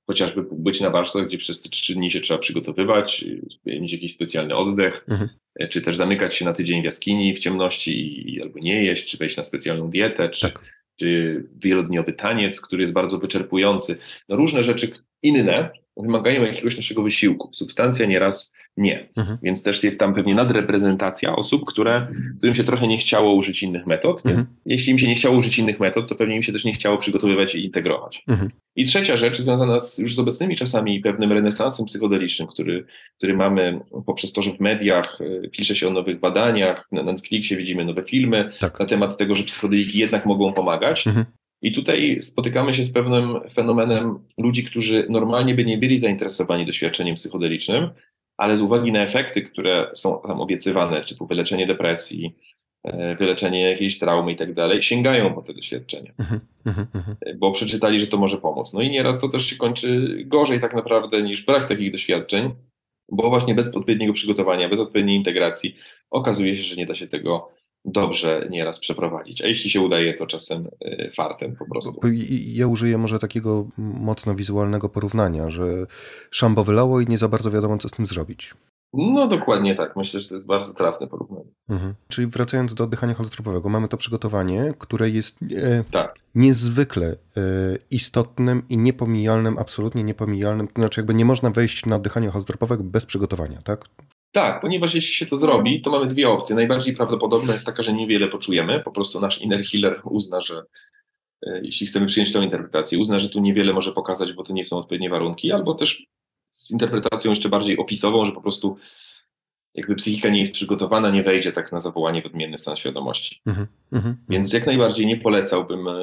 chociażby być na warsztatach, gdzie przez te trzy dni się trzeba przygotowywać, mieć jakiś specjalny oddech, Mhm. czy też zamykać się na tydzień w jaskini w ciemności i albo nie jeść, czy wejść na specjalną dietę, czy, Tak. czy wielodniowy taniec, który jest bardzo wyczerpujący. No różne rzeczy inne wymagają jakiegoś naszego wysiłku. Substancja nieraz nie. Mhm. Więc też jest tam pewnie nadreprezentacja osób, które, którym się trochę nie chciało użyć innych metod. Więc Mhm. jeśli im się nie chciało użyć innych metod, to pewnie im się też nie chciało przygotowywać i integrować. Mhm. I trzecia rzecz związana z, już z obecnymi czasami i pewnym renesansem psychodelicznym, który, który mamy poprzez to, że w mediach y, pisze się o nowych badaniach, na Netflixie widzimy nowe filmy Tak. na temat tego, że psychodeliki jednak mogą pomagać. Mhm. I tutaj spotykamy się z pewnym fenomenem ludzi, którzy normalnie by nie byli zainteresowani doświadczeniem psychodelicznym, ale z uwagi na efekty, które są tam obiecywane, typu wyleczenie depresji, e, wyleczenie jakiejś traumy i tak dalej, sięgają po te doświadczenia, Mhm. Mhm. Mhm. bo przeczytali, że to może pomóc. No i nieraz to też się kończy gorzej tak naprawdę niż brak takich doświadczeń, bo właśnie bez odpowiedniego przygotowania, bez odpowiedniej integracji okazuje się, że nie da się tego dobrze nieraz przeprowadzić. A jeśli się udaje, to czasem e, fartem po prostu. Ja użyję może takiego mocno wizualnego porównania, że szambo wylało i nie za bardzo wiadomo, co z tym zrobić. No dokładnie tak. Myślę, że to jest bardzo trafne porównanie. Mhm. Czyli wracając do oddychania holotropowego, mamy to przygotowanie, które jest e, Tak. niezwykle e, istotnym i niepominialnym, absolutnie niepominialnym. To znaczy, jakby nie można wejść na oddychanie holotropowe bez przygotowania, tak? Tak, ponieważ jeśli się to zrobi, to mamy dwie opcje. Najbardziej prawdopodobna jest taka, że niewiele poczujemy. Po prostu nasz inner healer uzna, że e, jeśli chcemy przyjąć tą interpretację, uzna, że tu niewiele może pokazać, bo to nie są odpowiednie warunki, albo też z interpretacją jeszcze bardziej opisową, że po prostu jakby psychika nie jest przygotowana, nie wejdzie tak na zawołanie w odmienny stan świadomości. Mhm. Mhm. Więc jak najbardziej nie polecałbym e,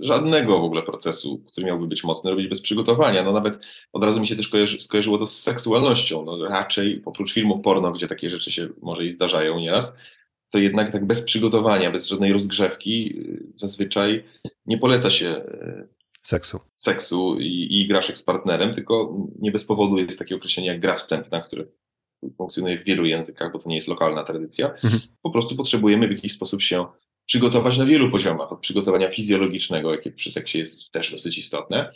żadnego w ogóle procesu, który miałby być mocny, robić bez przygotowania. No nawet od razu mi się też kojarzy, skojarzyło to z seksualnością. No raczej oprócz filmów porno, gdzie takie rzeczy się może i zdarzają nieraz, to jednak tak bez przygotowania, bez żadnej rozgrzewki y, zazwyczaj nie poleca się y, Seksu. seksu i, i igraszek z partnerem, tylko nie bez powodu jest takie określenie jak gra wstępna, które funkcjonuje w wielu językach, bo to nie jest lokalna tradycja. Mhm. Po prostu potrzebujemy w jakiś sposób się przygotować na wielu poziomach, od przygotowania fizjologicznego, jakie przy seksie jest też dosyć istotne,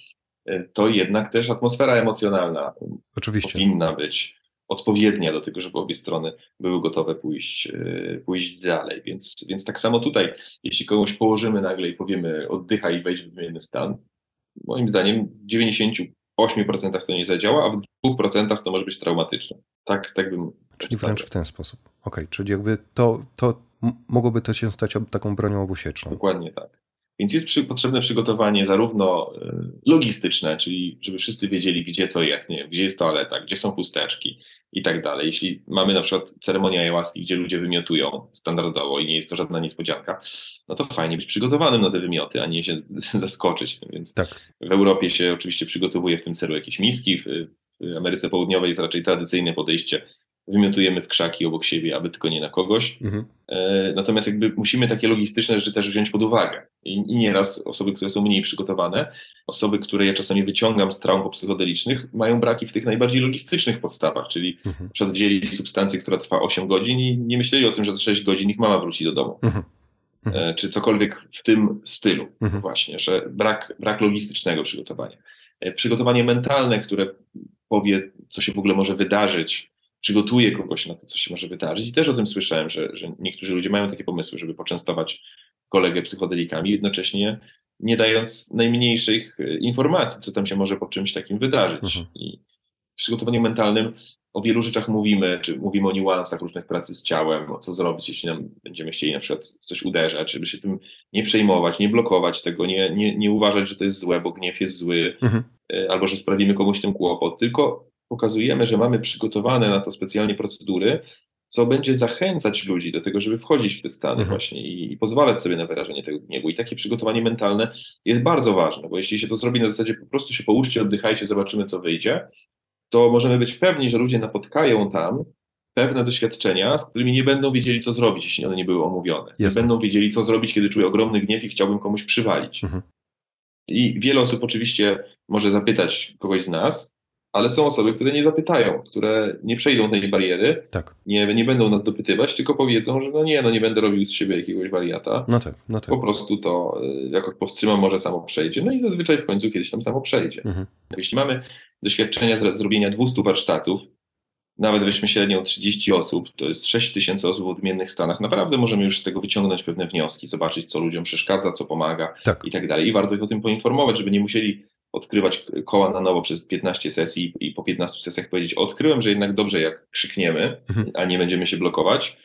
y, to jednak też atmosfera emocjonalna Oczywiście. powinna być odpowiednia do tego, żeby obie strony były gotowe pójść, yy, pójść dalej. Więc, więc tak samo tutaj, jeśli komuś położymy nagle i powiemy oddychaj i wejdź w wymienny stan, moim zdaniem w 98% to nie zadziała, a w 2% to może być traumatyczne. Tak, tak bym Czyli wręcz w ten sposób. Okej, czyli jakby to, to mogłoby to się stać taką bronią obusieczną. Dokładnie tak. Więc jest przy, potrzebne przygotowanie zarówno y, logistyczne, czyli żeby wszyscy wiedzieli, gdzie co jest, nie wiem, gdzie jest toaleta, gdzie są chusteczki i tak dalej. Jeśli mamy na przykład ceremonię ayahuaski, gdzie ludzie wymiotują standardowo i nie jest to żadna niespodzianka, no to fajnie być przygotowanym na te wymioty, a nie się [LAUGHS] zaskoczyć tym. Więc Tak. w Europie się oczywiście przygotowuje w tym celu jakieś miski, w, w Ameryce Południowej jest raczej tradycyjne podejście, wymiotujemy w krzaki obok siebie, aby tylko nie na kogoś. Mhm. E, Natomiast jakby musimy takie logistyczne rzeczy też wziąć pod uwagę. I, I nieraz osoby, które są mniej przygotowane, osoby, które ja czasami wyciągam z traum psychodelicznych, mają braki w tych najbardziej logistycznych podstawach, czyli Mhm. na przykład wzięli substancję, która trwa 8 godzin i nie myśleli o tym, że za 6 godzin ich mama wróci do domu. Mhm. Mhm. E, Czy cokolwiek w tym stylu Mhm. właśnie, że brak, brak logistycznego przygotowania. E, Przygotowanie mentalne, które powie, co się w ogóle może wydarzyć, przygotuje kogoś na to, co się może wydarzyć. I też o tym słyszałem, że, że niektórzy ludzie mają takie pomysły, żeby poczęstować kolegę psychodelikami, jednocześnie nie dając najmniejszych e, informacji, co tam się może po czymś takim wydarzyć. Mhm. I w przygotowaniu mentalnym o wielu rzeczach mówimy, czy mówimy o niuansach różnych pracy z ciałem, o co zrobić, jeśli nam będziemy chcieli na przykład w coś uderzać, żeby się tym nie przejmować, nie blokować tego, nie, nie, nie uważać, że to jest złe, bo gniew jest zły, mhm. E, albo że sprawimy komuś tym kłopot, tylko pokazujemy, że mamy przygotowane na to specjalnie procedury, co będzie zachęcać ludzi do tego, żeby wchodzić w te stany mhm. właśnie i, i, pozwalać sobie na wyrażenie tego gniewu. I takie przygotowanie mentalne jest bardzo ważne, bo jeśli się to zrobi na zasadzie po prostu się połóżcie, oddychajcie, zobaczymy co wyjdzie, to możemy być pewni, że ludzie napotkają tam pewne doświadczenia, z którymi nie będą wiedzieli, co zrobić, jeśli one nie były omówione. Nie będą wiedzieli, co zrobić, kiedy czuję ogromny gniew i chciałbym komuś przywalić. Mhm. I wiele osób oczywiście może zapytać kogoś z nas, ale są osoby, które nie zapytają, które nie przejdą tej bariery, tak. nie, nie będą nas dopytywać, tylko powiedzą, że no nie, no nie będę robił z siebie jakiegoś wariata. No tak, no tak. Po prostu to, y, jako powstrzymam, może samo przejdzie. No i zazwyczaj w końcu kiedyś tam samo przejdzie. Mhm. Jeśli mamy doświadczenia z zrobienia 200 warsztatów, nawet weźmy średnią 30 osób, to jest 6 tysięcy osób w odmiennych stanach, naprawdę możemy już z tego wyciągnąć pewne wnioski, zobaczyć, co ludziom przeszkadza, co pomaga tak. i tak dalej. I warto ich o tym poinformować, żeby nie musieli odkrywać koła na nowo przez 15 sesji i po 15 sesjach powiedzieć, odkryłem, że jednak dobrze jak krzykniemy, mhm. a nie będziemy się blokować.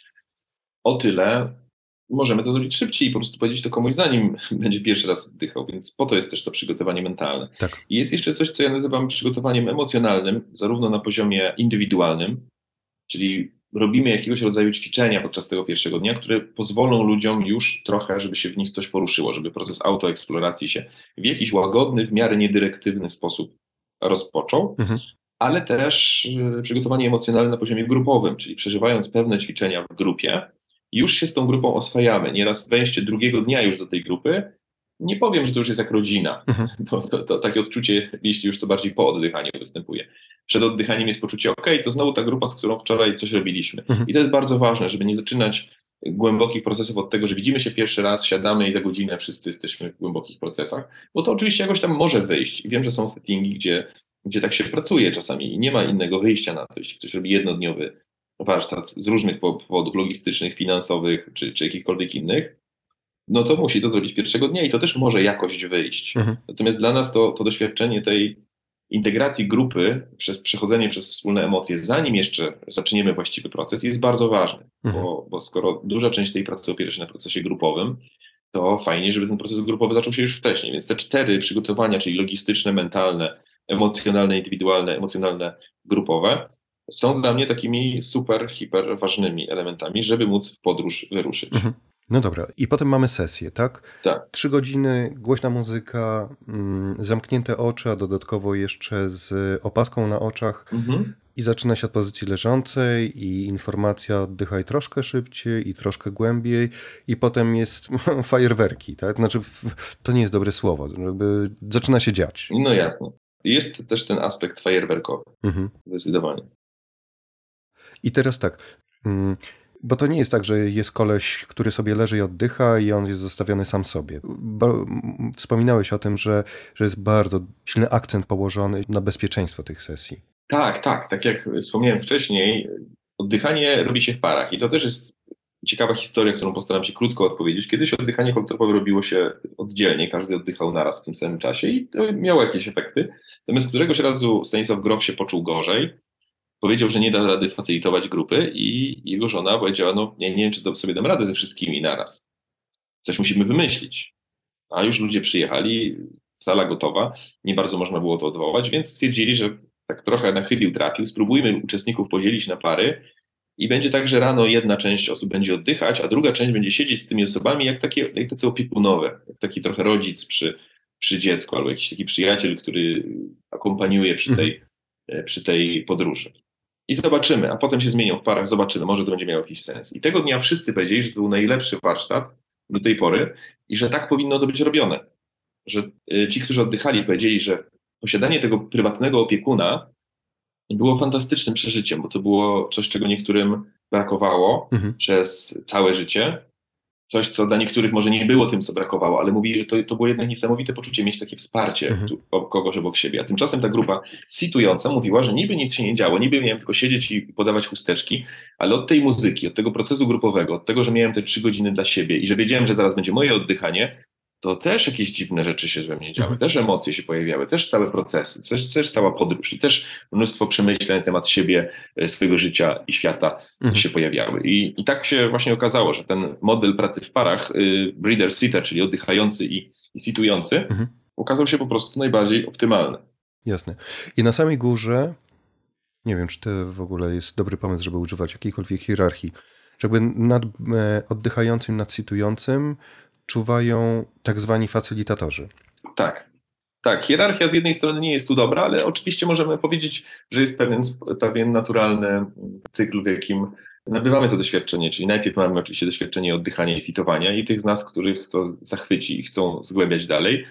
O tyle możemy to zrobić szybciej i po prostu powiedzieć to komuś zanim [LAUGHS] będzie pierwszy raz oddychał, więc po to jest też to przygotowanie mentalne. Tak. I jest jeszcze coś, co ja nazywam przygotowaniem emocjonalnym, zarówno na poziomie indywidualnym, czyli robimy jakiegoś rodzaju ćwiczenia podczas tego pierwszego dnia, które pozwolą ludziom już trochę, żeby się w nich coś poruszyło, żeby proces autoeksploracji się w jakiś łagodny, w miarę niedyrektywny sposób rozpoczął, mhm. ale też y, przygotowanie emocjonalne na poziomie grupowym, czyli przeżywając pewne ćwiczenia w grupie, już się z tą grupą oswajamy. Nieraz wejście drugiego dnia już do tej grupy, nie powiem, że to już jest jak rodzina, mhm. [LAUGHS] bo to, to, takie odczucie, jeśli już to bardziej po oddychaniu występuje. Przed oddychaniem jest poczucie, ok, to znowu ta grupa, z którą wczoraj coś robiliśmy. Mhm. I to jest bardzo ważne, żeby nie zaczynać głębokich procesów od tego, że widzimy się pierwszy raz, siadamy i za godzinę wszyscy jesteśmy w głębokich procesach, bo to oczywiście jakoś tam może wyjść. I wiem, że są settingi, gdzie, gdzie tak się pracuje czasami i nie ma innego wyjścia na to. Jeśli ktoś robi jednodniowy warsztat z różnych powodów logistycznych, finansowych czy, czy jakichkolwiek innych, no to musi to zrobić pierwszego dnia i to też może jakoś wyjść. Mhm. Natomiast dla nas to, to doświadczenie tej integracji grupy przez przechodzenie przez wspólne emocje, zanim jeszcze zaczniemy właściwy proces, jest bardzo ważne, mhm. bo, bo skoro duża część tej pracy opiera się na procesie grupowym, to fajnie, żeby ten proces grupowy zaczął się już wcześniej. Więc te cztery przygotowania, czyli logistyczne, mentalne, emocjonalne, indywidualne, emocjonalne, grupowe, są dla mnie takimi super, hiper ważnymi elementami, żeby móc w podróż wyruszyć. Mhm. No dobra, i potem mamy sesję, tak? Tak. Trzy godziny, głośna muzyka, mm, zamknięte oczy, a dodatkowo jeszcze z opaską na oczach. Mhm. I zaczyna się od pozycji leżącej, i informacja oddychaj troszkę szybciej i troszkę głębiej, i potem jest [LAUGHS] fajerwerki, tak? Znaczy, to nie jest dobre słowo, jakby zaczyna się dziać. No jasne. Jest też ten aspekt fajerwerkowy, mhm. zdecydowanie. I teraz tak. Bo to nie jest tak, że jest koleś, który sobie leży i oddycha i on jest zostawiony sam sobie. Bo wspominałeś o tym, że, że jest bardzo silny akcent położony na bezpieczeństwo tych sesji. Tak, tak. Tak jak wspomniałem wcześniej, oddychanie robi się w parach i to też jest ciekawa historia, którą postaram się krótko odpowiedzieć. Kiedyś oddychanie holotropowe robiło się oddzielnie, każdy oddychał naraz w tym samym czasie i to miało jakieś efekty. Natomiast któregoś razu Stanisław Grof się poczuł gorzej powiedział, że nie da rady facylitować grupy i jego żona powiedziała, no nie, nie wiem, czy to sobie dam radę ze wszystkimi naraz. Coś musimy wymyślić. A już ludzie przyjechali, sala gotowa, nie bardzo można było to odwołać, więc stwierdzili, że tak trochę na chybił trafił, spróbujmy uczestników podzielić na pary i będzie tak, że rano jedna część osób będzie oddychać, a druga część będzie siedzieć z tymi osobami jak, takie, jak tacy opiekunowe, jak taki trochę rodzic przy, przy dziecku albo jakiś taki przyjaciel, który akompaniuje przy tej, mhm. przy tej podróży. I zobaczymy, a potem się zmienią w parach, zobaczymy, może to będzie miało jakiś sens. I tego dnia wszyscy powiedzieli, że to był najlepszy warsztat do tej pory i że tak powinno to być robione. Że y, ci, którzy oddychali, powiedzieli, że posiadanie tego prywatnego opiekuna było fantastycznym przeżyciem, bo to było coś, czego niektórym brakowało mhm. przez całe życie coś, co dla niektórych może nie było tym, co brakowało, ale mówili, że to, to było jednak niesamowite poczucie mieć takie wsparcie mhm. tu, kogoś obok siebie. A tymczasem ta grupa sitująca mówiła, że niby nic się nie działo, niby miałem tylko siedzieć i podawać chusteczki, ale od tej muzyki, od tego procesu grupowego, od tego, że miałem te trzy godziny dla siebie i że wiedziałem, że zaraz będzie moje oddychanie, to też jakieś dziwne rzeczy się we mnie działy, Mhm. też emocje się pojawiały, też całe procesy, też, też cała podróż i też mnóstwo przemyśleń na temat siebie, e, swojego życia i świata Mhm. się pojawiały. I, I tak się właśnie okazało, że ten model pracy w parach, y, breeder sitter, czyli oddychający i, i situjący, Mhm. okazał się po prostu najbardziej optymalny. Jasne. I na samej górze, nie wiem, czy to w ogóle jest dobry pomysł, żeby używać jakiejkolwiek hierarchii, że jakby nad e, oddychającym, nad sitującym czuwają tak zwani facylitatorzy. Tak. Tak, hierarchia z jednej strony nie jest tu dobra, ale oczywiście możemy powiedzieć, że jest pewien, pewien naturalny cykl, w jakim nabywamy to doświadczenie, czyli najpierw mamy oczywiście doświadczenie oddychania i sitowania i tych z nas, których to zachwyci i chcą zgłębiać dalej,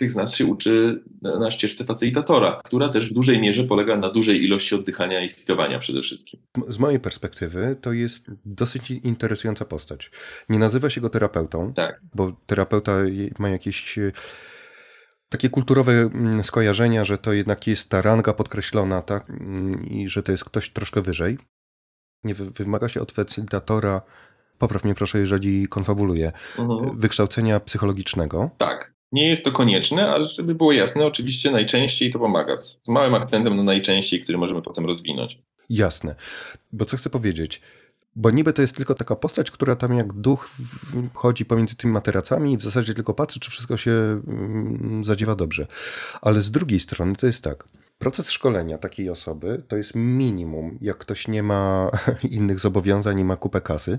tych z nas się uczy na, ścieżce facylitatora, która też w dużej mierze polega na dużej ilości oddychania i sitowania przede wszystkim. Z mojej perspektywy to jest dosyć interesująca postać. Nie nazywa się go terapeutą, Tak. bo terapeuta ma jakieś e, takie kulturowe mm, skojarzenia, że to jednak jest ta ranga podkreślona, tak? Mm, I że to jest ktoś troszkę wyżej. Nie wy- wymaga się od facylitatora, popraw mnie proszę, jeżeli konfabuluję, Mhm. wykształcenia psychologicznego. Tak. Nie jest to konieczne, ale żeby było jasne, oczywiście najczęściej to pomaga. Z, małym akcentem na najczęściej, który możemy potem rozwinąć. Jasne. Bo co chcę powiedzieć? Bo niby to jest tylko taka postać, która tam jak duch chodzi pomiędzy tymi materacami i w zasadzie tylko patrzy, czy wszystko się mm, zadziewa dobrze. Ale z drugiej strony to jest tak. Proces szkolenia takiej osoby to jest minimum, jak ktoś nie ma [LAUGHS] innych zobowiązań, nie ma kupę kasy,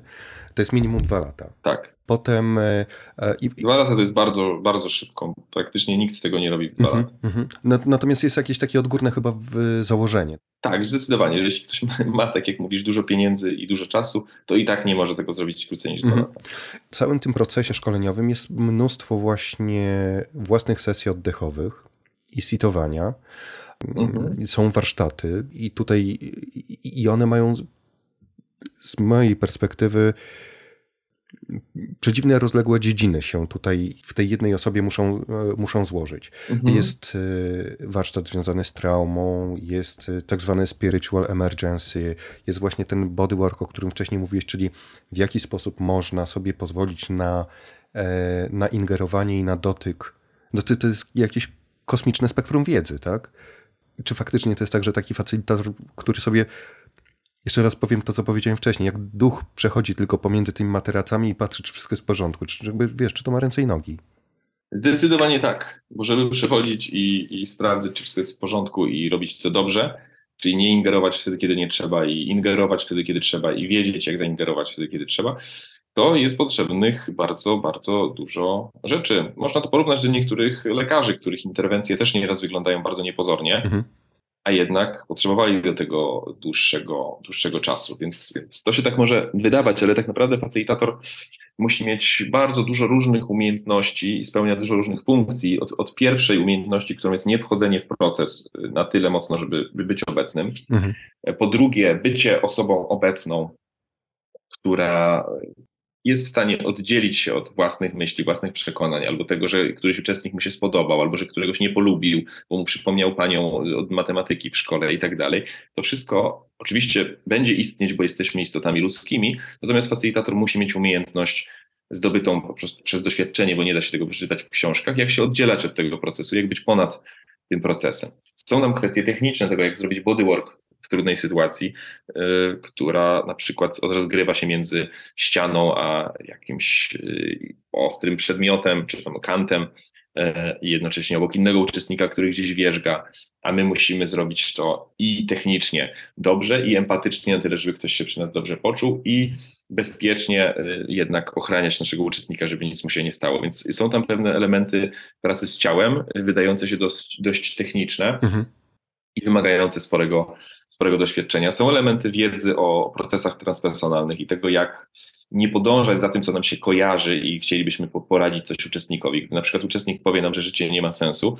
to jest minimum dwa lata. Tak. Potem e, e, i, Dwa lata to jest bardzo, bardzo szybko. Praktycznie nikt tego nie robi w dwa Mhm, lata. mhm. Nat- Natomiast jest jakieś takie odgórne chyba w założenie. Tak, zdecydowanie. Jeśli ktoś ma, ma, tak jak mówisz, dużo pieniędzy i dużo czasu, to i tak nie może tego zrobić krócej niż dwa Mhm. lata. W całym tym procesie szkoleniowym jest mnóstwo właśnie własnych sesji oddechowych i sitowania. Mhm. Są warsztaty i tutaj i- one mają z- mojej perspektywy przedziwne rozległe dziedziny się tutaj w tej jednej osobie muszą, e, muszą złożyć. Mhm. Jest y, warsztat związany z traumą, jest y, tak zwany spiritual emergency, jest właśnie ten bodywork, o którym wcześniej mówiłeś, czyli w jaki sposób można sobie pozwolić na, e, na ingerowanie i na dotyk. No to, to jest jakieś kosmiczne spektrum wiedzy, tak? Czy faktycznie to jest tak, że taki facylitator, który sobie jeszcze raz powiem to, co powiedziałem wcześniej, jak duch przechodzi tylko pomiędzy tymi materacami i patrzy, czy wszystko jest w porządku, czy jakby, wiesz, czy to ma ręce i nogi. Zdecydowanie tak, bo żeby przechodzić i, i sprawdzić, czy wszystko jest w porządku i robić to dobrze, czyli nie ingerować wtedy, kiedy nie trzeba i ingerować wtedy, kiedy trzeba i wiedzieć, jak zaingerować wtedy, kiedy trzeba, to jest potrzebnych bardzo, bardzo dużo rzeczy. Można to porównać do niektórych lekarzy, których interwencje też nieraz wyglądają bardzo niepozornie, Mhm. a jednak potrzebowali do tego dłuższego, dłuższego czasu. Więc, więc to się tak może wydawać, ale tak naprawdę facylitator musi mieć bardzo dużo różnych umiejętności i spełnia dużo różnych funkcji. Od, od pierwszej umiejętności, którą jest nie wchodzenie w proces na tyle mocno, żeby by być obecnym. Mhm. Po drugie, bycie osobą obecną, która jest w stanie oddzielić się od własnych myśli, własnych przekonań, albo tego, że któryś uczestnik mu się spodobał, albo że któregoś nie polubił, bo mu przypomniał panią od matematyki w szkole i tak dalej. To wszystko oczywiście będzie istnieć, bo jesteśmy istotami ludzkimi, natomiast facylitator musi mieć umiejętność zdobytą po prostu przez doświadczenie, bo nie da się tego przeczytać w książkach, jak się oddzielać od tego procesu, jak być ponad tym procesem. Są nam kwestie techniczne tego, jak zrobić bodywork w trudnej sytuacji, yy, która na przykład rozgrywa się między ścianą a jakimś yy, ostrym przedmiotem, czy tam kantem yy, i jednocześnie obok innego uczestnika, który gdzieś wierzga, a my musimy zrobić to i technicznie dobrze, i empatycznie na tyle, żeby ktoś się przy nas dobrze poczuł i bezpiecznie y, jednak ochraniać naszego uczestnika, żeby nic mu się nie stało. Więc są tam pewne elementy pracy z ciałem, y, wydające się dość, dość techniczne Mhm. I wymagające sporego, sporego doświadczenia. Są elementy wiedzy o procesach transpersonalnych i tego, jak nie podążać za tym, co nam się kojarzy i chcielibyśmy po- poradzić coś uczestnikowi. Gdy na przykład uczestnik powie nam, że życie nie ma sensu,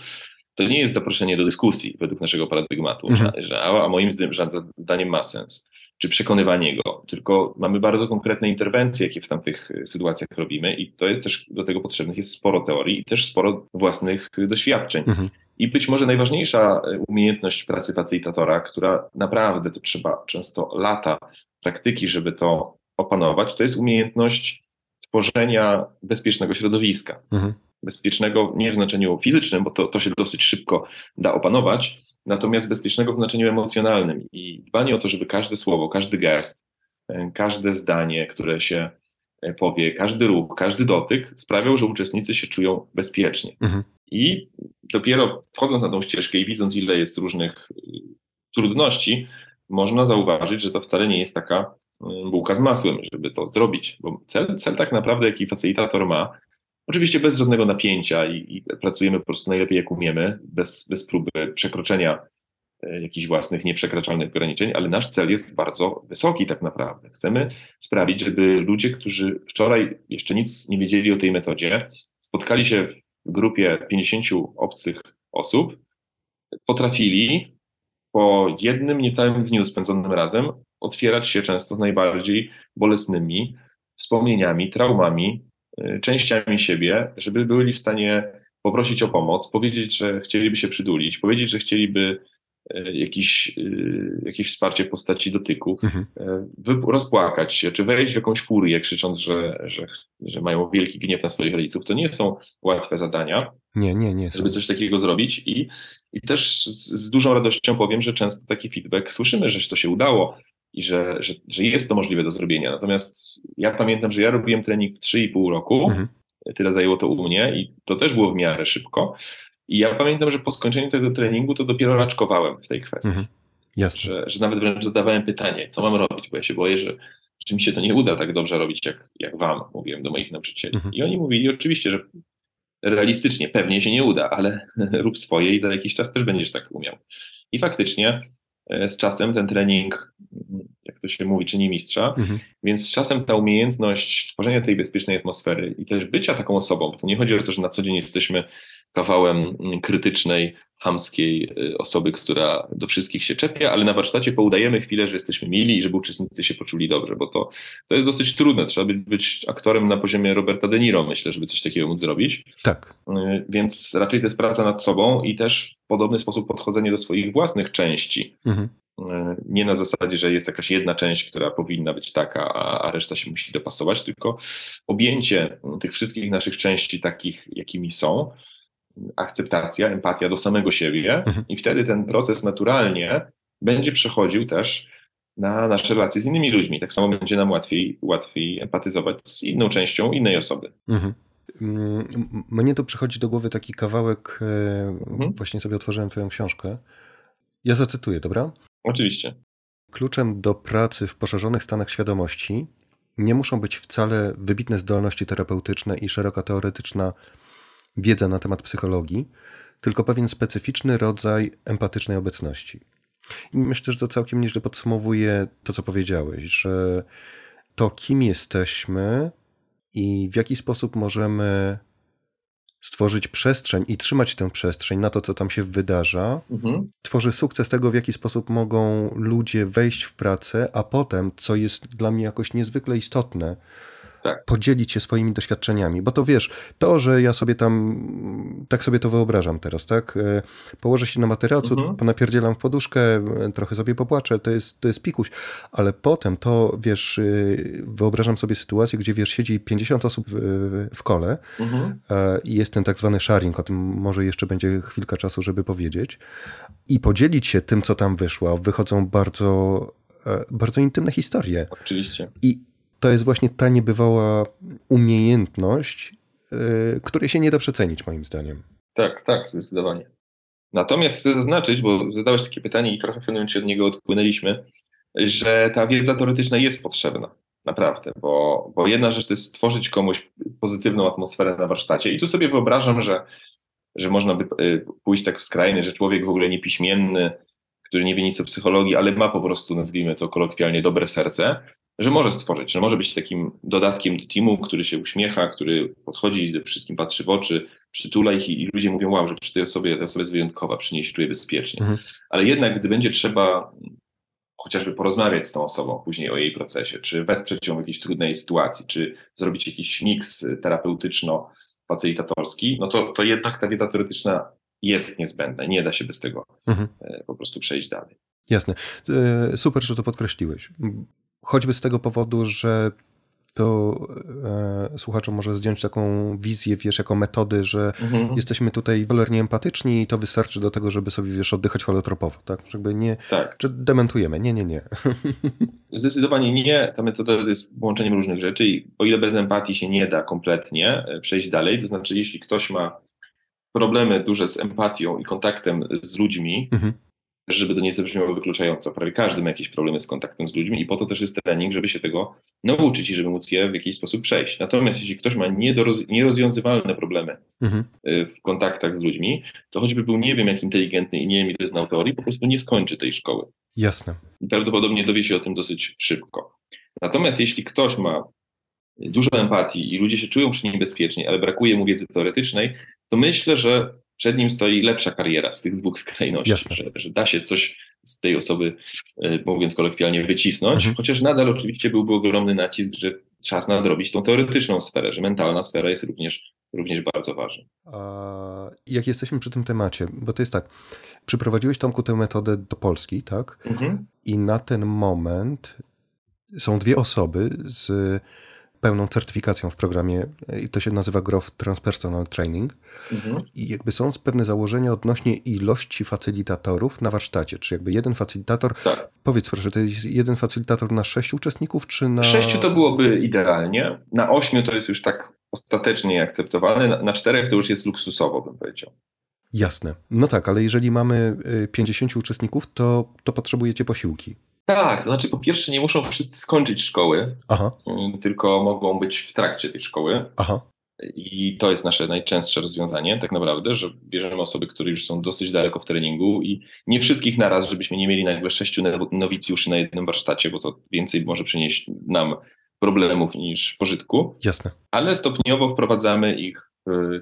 to nie jest zaproszenie do dyskusji według naszego paradygmatu, Mhm. że, a, moim zdaniem- ma sens, czy przekonywanie go, tylko mamy bardzo konkretne interwencje, jakie w tamtych y, sytuacjach robimy i to jest też, do tego potrzebnych jest sporo teorii i też sporo własnych y, doświadczeń. Mhm. I być może najważniejsza y, umiejętność pracy facylitatora, która naprawdę to trzeba często lata praktyki, żeby to opanować, to jest umiejętność tworzenia bezpiecznego środowiska. Mhm. bezpiecznego nie w znaczeniu fizycznym, bo to, to się dosyć szybko da opanować, natomiast bezpiecznego w znaczeniu emocjonalnym i dbanie o to, żeby każde słowo, każdy gest, e, każde zdanie, które się e, powie, każdy ruch, każdy dotyk sprawiał, że uczestnicy się czują bezpiecznie. Mhm. I dopiero wchodząc na tą ścieżkę i widząc, ile jest różnych y, trudności, można zauważyć, że to wcale nie jest taka y, bułka z masłem, żeby to zrobić. Bo cel, cel tak naprawdę, jaki facylitator ma, oczywiście bez żadnego napięcia i, i pracujemy po prostu najlepiej jak umiemy, bez, bez próby przekroczenia y, jakichś własnych nieprzekraczalnych ograniczeń, ale nasz cel jest bardzo wysoki tak naprawdę. Chcemy sprawić, żeby ludzie, którzy wczoraj jeszcze nic nie wiedzieli o tej metodzie, spotkali się grupie 50 obcych osób, potrafili po jednym niecałym dniu spędzonym razem otwierać się często z najbardziej bolesnymi wspomnieniami, traumami, y, częściami siebie, żeby byli w stanie poprosić o pomoc, powiedzieć, że chcieliby się przydulić, powiedzieć, że chcieliby jakiś, e, jakieś wsparcie w postaci dotyku, mhm. E, rozpłakać się, czy wejść w jakąś furię, krzycząc, że, że, że mają wielki gniew na swoich rodziców. To nie są łatwe zadania. Nie, nie, nie. Żeby coś takiego zrobić i, i też z, z dużą radością powiem, że często taki feedback słyszymy, że to się udało i że, że, że jest to możliwe do zrobienia. Natomiast ja pamiętam, że ja robiłem trening w 3,5 roku, mhm. tyle zajęło to u mnie i to też było w miarę szybko. I ja pamiętam, że po skończeniu tego treningu to dopiero raczkowałem w tej kwestii. Mhm. Jasne. Że, że nawet wręcz zadawałem pytanie, co mam robić, bo ja się boję, że, że mi się to nie uda tak dobrze robić, jak, jak wam, mówiłem do moich nauczycieli. Mhm. I oni mówili oczywiście, że realistycznie pewnie się nie uda, ale [LAUGHS] rób swoje i za jakiś czas też będziesz tak umiał. I faktycznie e, z czasem ten trening, jak to się mówi, czyni mistrza, mhm. więc z czasem ta umiejętność tworzenia tej bezpiecznej atmosfery i też bycia taką osobą, bo to nie chodzi o to, że na co dzień jesteśmy kawałem krytycznej, hamskiej y, osoby, która do wszystkich się czepia, ale na warsztacie poudajemy chwilę, że jesteśmy mili i żeby uczestnicy się poczuli dobrze, bo to, to jest dosyć trudne. Trzeba być, być aktorem na poziomie Roberta De Niro, myślę, żeby coś takiego móc zrobić. Tak. Y, więc raczej to jest praca nad sobą i też w podobny sposób podchodzenie do swoich własnych części. Mhm. Y, nie na zasadzie, że jest jakaś jedna część, która powinna być taka, a reszta się musi dopasować, tylko objęcie tych wszystkich naszych części takich, jakimi są, akceptacja, empatia do samego siebie mhm. i wtedy ten proces naturalnie będzie przechodził też na nasze relacje z innymi ludźmi. Tak samo będzie nam łatwiej, łatwiej empatyzować z inną częścią innej osoby. Mhm. Mm, mnie tu przychodzi do głowy taki kawałek, e, mhm. właśnie sobie otworzyłem twoją książkę. Ja zacytuję, dobra? Oczywiście. Kluczem do pracy w poszerzonych stanach świadomości nie muszą być wcale wybitne zdolności terapeutyczne i szeroka teoretyczna wiedza na temat psychologii, tylko pewien specyficzny rodzaj empatycznej obecności. I myślę, że to całkiem nieźle podsumowuje to, co powiedziałeś, że to, kim jesteśmy i w jaki sposób możemy stworzyć przestrzeń i trzymać tę przestrzeń na to, co tam się wydarza, mhm. tworzy sukces tego, w jaki sposób mogą ludzie wejść w pracę, a potem, co jest dla mnie jakoś niezwykle istotne, tak. podzielić się swoimi doświadczeniami, bo to wiesz, to, że ja sobie tam, tak sobie to wyobrażam teraz, tak, e, położę się na materacu, mhm. ponapierdzielam w poduszkę, e, trochę sobie popłaczę, to jest, to jest pikuś, ale potem to, wiesz, e, wyobrażam sobie sytuację, gdzie, wiesz, siedzi 50 osób w, w kole mhm. i jest ten tak zwany sharing, o tym może jeszcze będzie chwilka czasu, żeby powiedzieć i podzielić się tym, co tam wyszło, wychodzą bardzo bardzo intymne historie. Oczywiście. I to jest właśnie ta niebywała umiejętność, yy, której się nie da przecenić, moim zdaniem. Tak, tak, zdecydowanie. Natomiast chcę zaznaczyć, bo zadałeś takie pytanie i trochę w pewnym momencie od niego odpłynęliśmy, że ta wiedza teoretyczna jest potrzebna. Naprawdę, bo, bo jedna rzecz to jest stworzyć komuś pozytywną atmosferę na warsztacie. I tu sobie wyobrażam, że, że można by y, pójść tak w skrajny, że człowiek w ogóle niepiśmienny, który nie wie nic o psychologii, ale ma po prostu, nazwijmy to kolokwialnie, dobre serce, że może stworzyć, że może być takim dodatkiem do teamu, który się uśmiecha, który podchodzi, wszystkim patrzy w oczy, przytula ich i, ludzie mówią, wow, że przy tej osobie, ta osoba jest wyjątkowa, przy niej się czuje bezpiecznie. Mhm. Ale jednak, gdy będzie trzeba chociażby porozmawiać z tą osobą później o jej procesie, czy wesprzeć ją w jakiejś trudnej sytuacji, czy zrobić jakiś miks terapeutyczno-facylitatorski, no to, to jednak ta wiedza teoretyczna jest niezbędna. Nie da się bez tego mhm. E, po prostu przejść dalej. Jasne. E, super, że to podkreśliłeś choćby z tego powodu, że to e, słuchaczom może zdjąć taką wizję, wiesz, jako metody, że mhm. jesteśmy tutaj cholernie empatyczni i to wystarczy do tego, żeby sobie, wiesz, oddychać holotropowo, tak? Żeby nie, tak. czy dementujemy. Nie, nie, nie. [LAUGHS] Zdecydowanie nie. Ta metoda jest połączeniem różnych rzeczy i o ile bez empatii się nie da kompletnie e, przejść dalej, to znaczy jeśli ktoś ma problemy duże z empatią i kontaktem z ludźmi, mhm żeby to nie zabrzmiało wykluczająco. Prawie każdy ma jakieś problemy z kontaktem z ludźmi i po to też jest trening, żeby się tego nauczyć i żeby móc je w jakiś sposób przejść. Natomiast jeśli ktoś ma nierozwiązywalne problemy mhm. Y, w kontaktach z ludźmi, to choćby był nie wiem jak inteligentny i nie wiem ile znał teorii, po prostu nie skończy tej szkoły. Jasne. I prawdopodobnie dowie się o tym dosyć szybko. Natomiast jeśli ktoś ma dużo empatii i ludzie się czują przy nim bezpiecznie, ale brakuje mu wiedzy teoretycznej, to myślę, że przed nim stoi lepsza kariera z tych dwóch skrajności, że, że, da się coś z tej osoby, e, mówiąc kolokwialnie, wycisnąć, mhm. chociaż nadal oczywiście byłby ogromny nacisk, że czas nadrobić tą teoretyczną sferę, że mentalna sfera jest również, również bardzo ważna. A jak jesteśmy przy tym temacie, bo to jest tak, przyprowadziłeś Tomku tę metodę do Polski, tak? Mhm. I na ten moment są dwie osoby z pełną certyfikacją w programie i to się nazywa Growth Transpersonal Training. Mhm. I jakby są pewne założenia odnośnie ilości facylitatorów na warsztacie. Czy jakby jeden facylitator, tak. powiedz proszę, to jest jeden facylitator na sześciu uczestników, czy na... Sześciu to byłoby idealnie, na ośmiu to jest już tak ostatecznie akceptowalne, na, na czterech to już jest luksusowo, bym powiedział. Jasne. No tak, ale jeżeli mamy 50 y, uczestników, to, to potrzebujecie posiłki. Tak, to znaczy po pierwsze nie muszą wszyscy skończyć szkoły, Aha. Mm, tylko mogą być w trakcie tej szkoły. Aha. I to jest nasze najczęstsze rozwiązanie, tak naprawdę, że bierzemy osoby, które już są dosyć daleko w treningu i nie wszystkich naraz, żebyśmy nie mieli nagle sześciu nowicjuszy na jednym warsztacie, bo to więcej może przynieść nam problemów niż pożytku. Jasne. Ale stopniowo wprowadzamy ich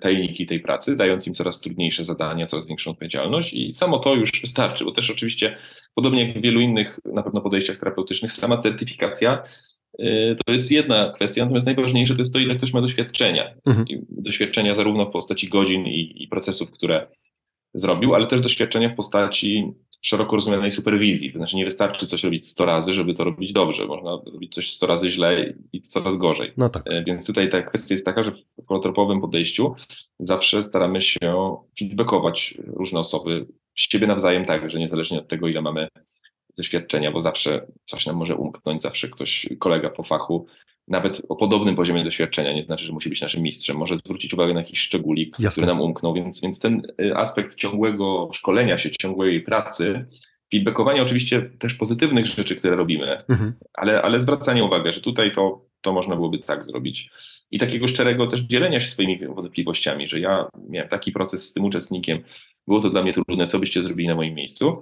tajniki tej pracy, dając im coraz trudniejsze zadania, coraz większą odpowiedzialność i samo to już wystarczy, bo też oczywiście, podobnie jak w wielu innych na pewno podejściach terapeutycznych, sama certyfikacja y, to jest jedna kwestia, natomiast najważniejsze to jest to, ile ktoś ma doświadczenia. Mhm. Doświadczenia zarówno w postaci godzin i, i procesów, które zrobił, ale też doświadczenia w postaci szeroko rozumianej superwizji. To znaczy nie wystarczy coś robić 100 razy, żeby to robić dobrze. Można robić coś 100 razy źle i coraz gorzej. No tak. E, więc tutaj ta kwestia jest taka, że w holotropowym podejściu zawsze staramy się feedbackować różne osoby z siebie nawzajem tak, że niezależnie od tego, ile mamy doświadczenia, bo zawsze coś nam może umknąć, zawsze ktoś, kolega po fachu nawet o podobnym poziomie doświadczenia, nie znaczy, że musi być naszym mistrzem, może zwrócić uwagę na jakiś szczególik, Jasne. który nam umknął, więc, więc ten y, aspekt ciągłego szkolenia się, ciągłej pracy, feedbackowania oczywiście też pozytywnych rzeczy, które robimy, mhm. ale, ale zwracanie uwagi, że tutaj to, to można byłoby tak zrobić. I takiego szczerego też dzielenia się swoimi wątpliwościami, że ja miałem taki proces z tym uczestnikiem, było to dla mnie trudne, co byście zrobili na moim miejscu.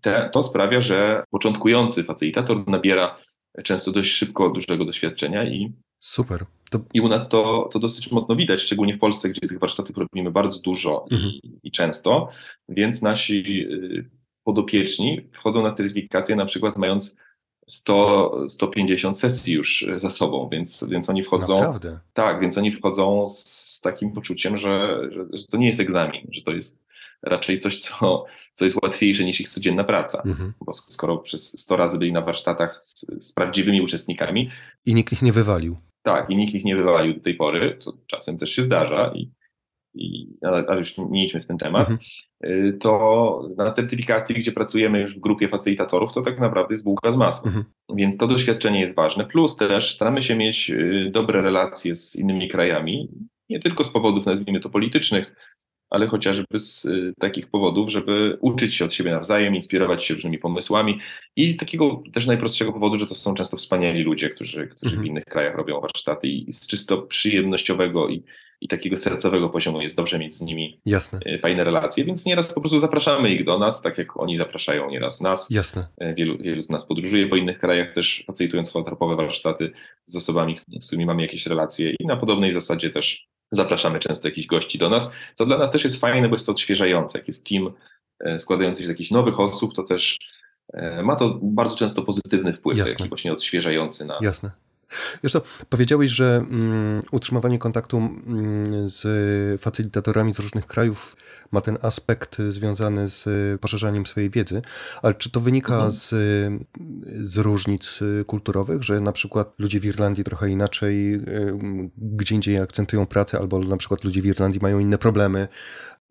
Te, to sprawia, że początkujący facilitator nabiera często dość szybko dużego doświadczenia i Super. To... I u nas to, to dosyć mocno widać, szczególnie w Polsce, gdzie tych warsztatów robimy bardzo dużo mhm. i, i, często, więc nasi y, podopieczni wchodzą na certyfikację na przykład mając 100, 150 sesji już za sobą, więc, więc oni wchodzą. Naprawdę? Tak, więc oni wchodzą z takim poczuciem, że, że, że to nie jest egzamin, że to jest raczej coś, co, co jest łatwiejsze niż ich codzienna praca. Mhm. Bo skoro przez 100 razy byli na warsztatach z, z prawdziwymi uczestnikami. I nikt ich nie wywalił. Tak, i nikt ich nie wywalił do tej pory, co czasem też się zdarza, i, i, ale, ale już nie idźmy w ten temat. Mhm. Y, to na certyfikacji, gdzie pracujemy już w grupie facylitatorów, to tak naprawdę jest bułka z masłem. Mhm. Więc to doświadczenie jest ważne. Plus też staramy się mieć y, dobre relacje z innymi krajami, nie tylko z powodów, nazwijmy to, politycznych, ale chociażby z y, takich powodów, żeby uczyć się od siebie nawzajem, inspirować się różnymi pomysłami i z takiego też najprostszego powodu, że to są często wspaniali ludzie, którzy, którzy mhm. w innych krajach robią warsztaty i z czysto przyjemnościowego i, i takiego sercowego poziomu jest dobrze mieć z nimi Jasne. Y, fajne relacje, więc nieraz po prostu zapraszamy ich do nas, tak jak oni zapraszają nieraz nas. Jasne. Y, wielu, wielu z nas podróżuje po innych krajach też facilitując holotropowe warsztaty z osobami, z którymi mamy jakieś relacje i na podobnej zasadzie też Zapraszamy często jakichś gości do nas, co dla nas też jest fajne, bo jest to odświeżające. Jak jest team e, składający się z jakichś nowych osób, to też e, ma to bardzo często pozytywny wpływ, Jasne. taki właśnie odświeżający na, Jasne. Wiesz co, powiedziałeś, że mm, utrzymywanie kontaktu mm, z facylitatorami z różnych krajów ma ten aspekt związany z poszerzaniem swojej wiedzy, ale czy to wynika mhm. z, z różnic kulturowych, że na przykład ludzie w Irlandii trochę inaczej, y, gdzie indziej akcentują pracę, albo na przykład ludzie w Irlandii mają inne problemy,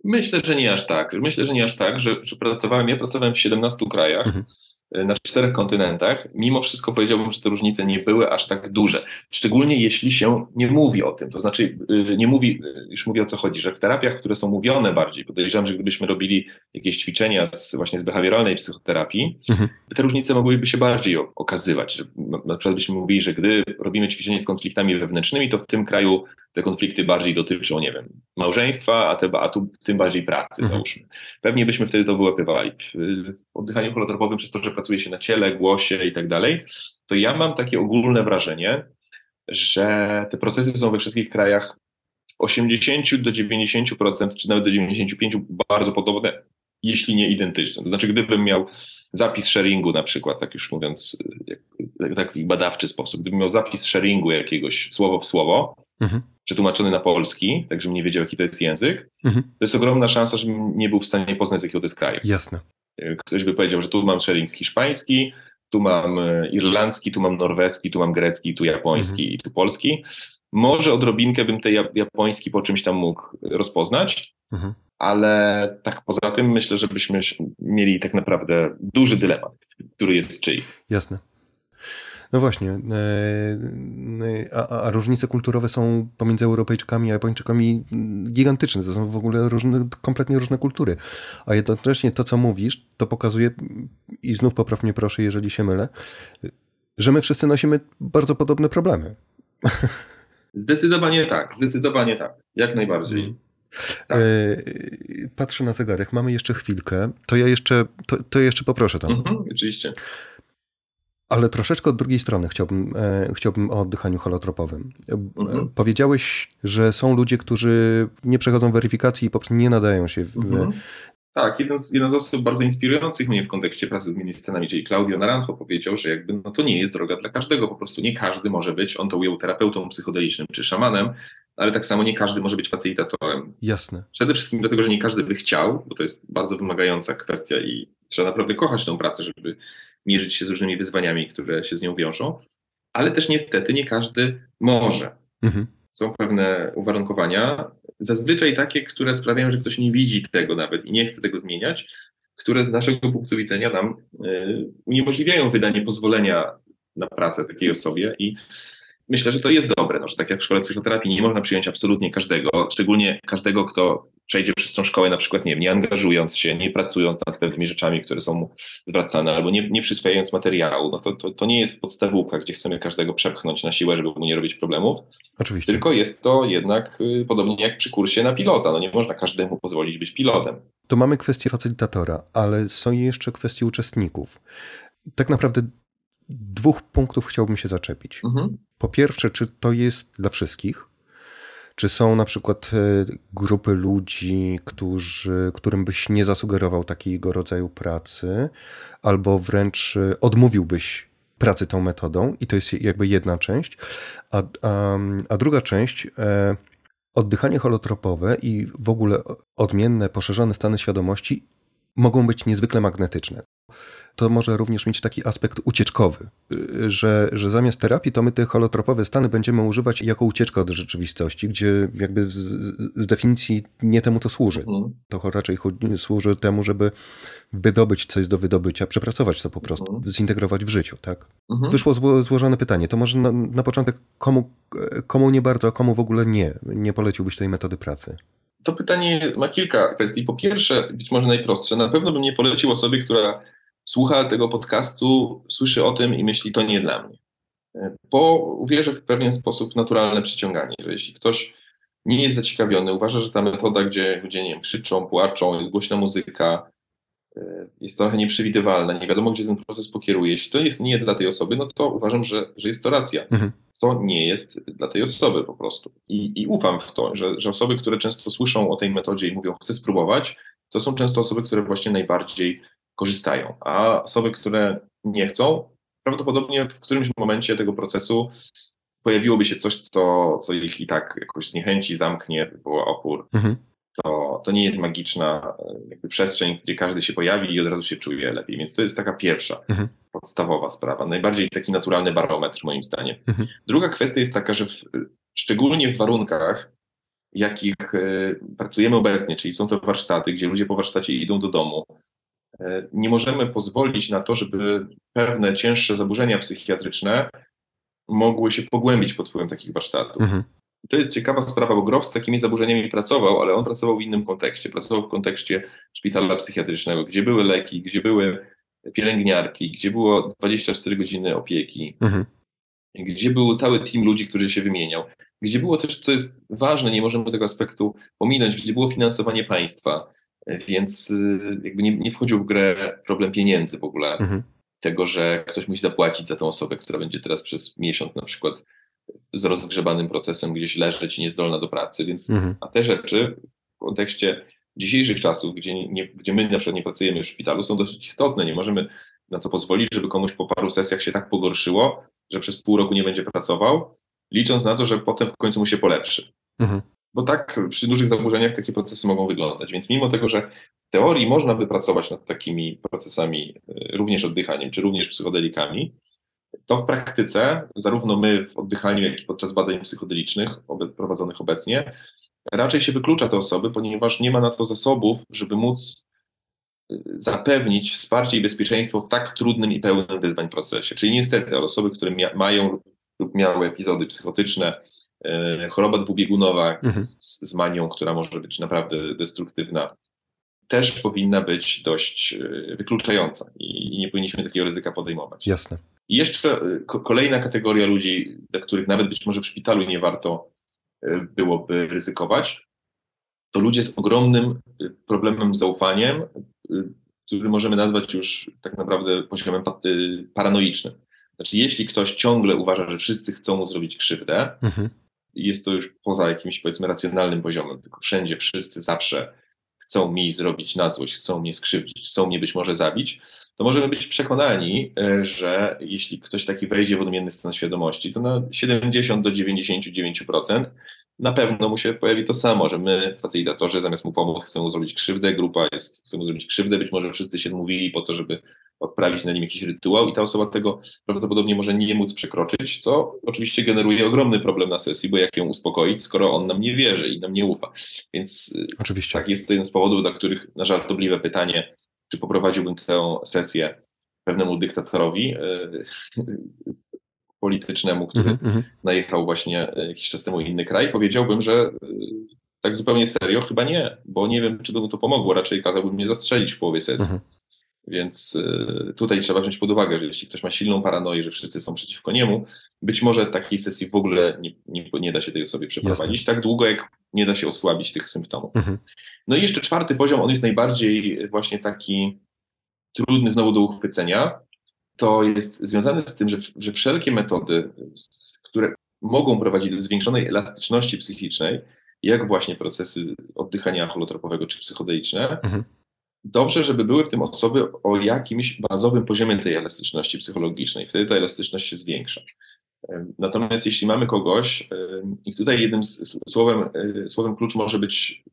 Myślę, że nie aż tak. Myślę, że nie aż tak, że, że pracowałem, ja pracowałem w 17 krajach. Mhm. E, na czterech kontynentach, mimo wszystko powiedziałbym, że te różnice nie były aż tak duże. Szczególnie jeśli się nie mówi o tym. To znaczy, y, nie mówi, y, już mówię o co chodzi, że w terapiach, które są mówione bardziej, podejrzewam, że gdybyśmy robili jakieś ćwiczenia z, właśnie z behawioralnej psychoterapii, mhm. te różnice mogłyby się bardziej okazywać. Że na przykład byśmy mówili, że gdy robimy ćwiczenie z konfliktami wewnętrznymi, to w tym kraju te konflikty bardziej dotyczą, nie wiem, małżeństwa, a, te, a tu tym bardziej pracy, mhm. załóżmy. Pewnie byśmy wtedy to wyłapywali. W oddychaniu holotropowym, przez to, że pracuje się na ciele, głosie i tak dalej, to ja mam takie ogólne wrażenie, że te procesy są we wszystkich krajach 80 do 90%, czy nawet do 95% bardzo podobne, jeśli nie identyczne. To znaczy, gdybym miał zapis sharingu na przykład, tak już mówiąc, w taki badawczy sposób, gdybym miał zapis sharingu jakiegoś słowo w słowo, mhm. przetłumaczony na polski, tak żebym nie wiedział, jaki to jest język, mhm. to jest ogromna szansa, żebym nie był w stanie poznać, z jakiego to jest kraju. Jasne. Ktoś by powiedział, że tu mam sharing hiszpański, tu mam e, irlandzki, tu mam norweski, tu mam grecki, tu japoński mhm. i tu polski. Może odrobinkę bym ten japoński po czymś tam mógł rozpoznać, mhm. ale tak poza tym myślę, że byśmy mieli tak naprawdę duży dylemat, który jest czyj. Jasne. No właśnie, e, e, a, a, różnice kulturowe są pomiędzy Europejczykami a Japończykami gigantyczne. To są w ogóle różne, kompletnie różne kultury. A jednocześnie to, co mówisz, to pokazuje, i znów popraw mnie proszę, jeżeli się mylę, że my wszyscy nosimy bardzo podobne problemy. [LAUGHS] Zdecydowanie tak, zdecydowanie tak, jak najbardziej. Tak. Patrzę na zegarek, mamy jeszcze chwilkę. To ja jeszcze, to, to jeszcze poproszę tam. Mhm, oczywiście. Ale troszeczkę od drugiej strony chciałbym, e, chciałbym o oddychaniu holotropowym. E, mhm. Powiedziałeś, że są ludzie, którzy nie przechodzą weryfikacji i po prostu nie nadają się. W... Mhm. Tak, jeden z, jeden z osób bardzo inspirujących mnie w kontekście pracy z ministrami, czyli Claudio Naranjo powiedział, że jakby no to nie jest droga dla każdego, po prostu nie każdy może być, on to ujął terapeutą psychodelicznym czy szamanem, ale tak samo nie każdy może być facilitatorem. Jasne. Przede wszystkim dlatego, że nie każdy by chciał, bo to jest bardzo wymagająca kwestia i trzeba naprawdę kochać tę pracę, żeby mierzyć się z różnymi wyzwaniami, które się z nią wiążą, ale też niestety nie każdy może. Mhm. Są pewne uwarunkowania, zazwyczaj takie, które sprawiają, że ktoś nie widzi tego nawet i nie chce tego zmieniać, które z naszego punktu widzenia nam y, uniemożliwiają wydanie pozwolenia na pracę takiej osobie i myślę, że to jest dobre, no, że tak jak w szkole psychoterapii nie można przyjąć absolutnie każdego, szczególnie każdego, kto przejdzie przez tą szkołę na przykład, nie wiem, nie angażując się, nie pracując nad pewnymi rzeczami, które są mu zwracane, albo nie, nie przyswajając materiału, no to, to, to nie jest podstawówka, gdzie chcemy każdego przepchnąć na siłę, żeby mu nie robić problemów. Oczywiście. Tylko jest to jednak y, podobnie jak przy kursie na pilota, no nie można każdemu pozwolić być pilotem. To mamy kwestię facylitatora, ale są jeszcze kwestie uczestników. Tak naprawdę dwóch punktów chciałbym się zaczepić. Mhm. Po pierwsze, czy to jest dla wszystkich? Czy są na przykład e, grupy ludzi, którzy, którym byś nie zasugerował takiego rodzaju pracy, albo wręcz e, odmówiłbyś pracy tą metodą? I to jest jakby jedna część. A, a, a druga część, e, oddychanie holotropowe i w ogóle odmienne, poszerzone stany świadomości mogą być niezwykle magnetyczne to może również mieć taki aspekt ucieczkowy, y, że, że zamiast terapii to my te holotropowe stany będziemy używać jako ucieczkę od rzeczywistości, gdzie jakby z, z definicji nie temu to służy. Mhm. To raczej służy temu, żeby wydobyć coś do wydobycia, przepracować to po prostu, mhm. zintegrować w życiu, tak? Mhm. Wyszło zło, złożone pytanie. To może na, na początek komu, komu nie bardzo, a komu w ogóle nie, nie poleciłbyś tej metody pracy? To pytanie ma kilka kwestii. Po pierwsze, być może najprostsze, na pewno bym nie polecił osobie, która słucha tego podcastu, słyszy o tym i myśli, to nie dla mnie. Bo uwierzę w pewien sposób naturalne przyciąganie, że jeśli ktoś nie jest zaciekawiony, uważa, że ta metoda, gdzie ludzie nie wiem, krzyczą, płaczą, jest głośna muzyka, e, jest trochę nieprzewidywalna, nie wiadomo, gdzie ten proces pokieruje. Jeśli to jest nie dla tej osoby, no to uważam, że, że jest to racja. Mhm. To nie jest dla tej osoby po prostu. I, i ufam w to, że, że osoby, które często słyszą o tej metodzie i mówią, chcę spróbować, to są często osoby, które właśnie najbardziej korzystają. A osoby, które nie chcą, prawdopodobnie w którymś momencie tego procesu pojawiłoby się coś, co, co ich i tak jakoś zniechęci, zamknie, wywoła opór. Mhm. To, to nie jest magiczna jakby przestrzeń, gdzie każdy się pojawi i od razu się czuje lepiej. Więc to jest taka pierwsza, mhm. Podstawowa sprawa. Najbardziej taki naturalny barometr, moim zdaniem. Mhm. Druga kwestia jest taka, że w, szczególnie w warunkach, jakich e, pracujemy obecnie, czyli są to warsztaty, gdzie ludzie po warsztacie idą do domu, e, nie możemy pozwolić na to, żeby pewne cięższe zaburzenia psychiatryczne mogły się pogłębić pod wpływem takich warsztatów. Mhm. To jest ciekawa sprawa, bo Grof z takimi zaburzeniami pracował, ale on pracował w innym kontekście. Pracował w kontekście szpitala psychiatrycznego, gdzie były leki, gdzie były pielęgniarki, gdzie było 24 godziny opieki, mhm. gdzie był cały team ludzi, który się wymieniał, gdzie było też, co jest ważne, nie możemy tego aspektu pominąć, gdzie było finansowanie państwa, więc y, jakby nie, nie wchodził w grę problem pieniędzy w ogóle. Mhm tego, że ktoś musi zapłacić za tę osobę, która będzie teraz przez miesiąc na przykład z rozgrzebanym procesem gdzieś leżeć niezdolna do pracy, więc mhm. a te rzeczy w kontekście dzisiejszych czasów, gdzie, nie, gdzie my na przykład nie pracujemy w szpitalu, są dosyć istotne. Nie możemy na to pozwolić, żeby komuś po paru sesjach się tak pogorszyło, że przez pół roku nie będzie pracował, licząc na to, że potem w końcu mu się polepszy. Mhm. Bo tak przy dużych zaburzeniach takie procesy mogą wyglądać. Więc mimo tego, że w teorii można by pracować nad takimi procesami, y, również oddychaniem, czy również psychodelikami, to w praktyce, zarówno my w oddychaniu, jak i podczas badań psychodelicznych prowadzonych obecnie, raczej się wyklucza te osoby, ponieważ nie ma na to zasobów, żeby móc y, zapewnić wsparcie i bezpieczeństwo w tak trudnym i pełnym wyzwań procesie. Czyli niestety osoby, które mia mają lub miały epizody psychotyczne, E, choroba dwubiegunowa mhm. z, z manią, która może być naprawdę destruktywna, też powinna być dość e, wykluczająca i nie powinniśmy takiego ryzyka podejmować. Jasne. I jeszcze e, kolejna kategoria ludzi, dla których nawet być może w szpitalu nie warto byłoby ryzykować, to ludzie z ogromnym problemem z zaufaniem, który możemy nazwać już tak naprawdę poziomem paranoicznym. Znaczy, jeśli ktoś ciągle uważa, że wszyscy chcą mu zrobić krzywdę, mhm jest to już poza jakimś powiedzmy racjonalnym poziomem, tylko wszędzie wszyscy zawsze chcą mi zrobić na złość, chcą mnie skrzywdzić, chcą mnie być może zabić, to możemy być przekonani, e, że jeśli ktoś taki wejdzie w odmienny stan świadomości, to na 70 do 99% na pewno mu się pojawi to samo, że my, facilitatorzy, zamiast mu pomóc, chcemy mu zrobić krzywdę, grupa jest, chce mu zrobić krzywdę, być może wszyscy się zmówili po to, żeby odprawić na nim jakiś rytuał i ta osoba tego prawdopodobnie może nie móc przekroczyć, co oczywiście generuje ogromny problem na sesji, bo jak ją uspokoić, skoro on nam nie wierzy i nam nie ufa. Więc y, oczywiście. tak jest to jeden z powodów, dla których na żartobliwe pytanie, czy poprowadziłbym tę sesję pewnemu dyktatorowi yy, politycznemu, który mm -hmm. najechał właśnie y, jakiś czas temu inny kraj, powiedziałbym, że tak zupełnie serio, chyba nie, bo nie wiem, czy by mu to pomogło. Raczej kazałbym mnie zastrzelić w połowie sesji. Mm -hmm. Więc y, tutaj trzeba wziąć pod uwagę, że jeśli ktoś ma silną paranoję, że wszyscy są przeciwko niemu, być może takiej sesji w ogóle nie, nie, nie da się tej osobie przeprowadzić Jasne. tak długo, jak nie da się osłabić tych symptomów. Mhm. No i jeszcze czwarty poziom, on jest najbardziej właśnie taki trudny znowu do uchwycenia. To jest związane z tym, że, że wszelkie metody, które mogą prowadzić do zwiększonej elastyczności psychicznej, jak właśnie procesy oddychania holotropowego czy psychodeliczne, mhm dobrze, żeby były w tym osoby o jakimś bazowym poziomie tej elastyczności psychologicznej. Wtedy ta elastyczność się zwiększa. Natomiast jeśli mamy kogoś, i tutaj jednym słowem, e, słowem klucz może być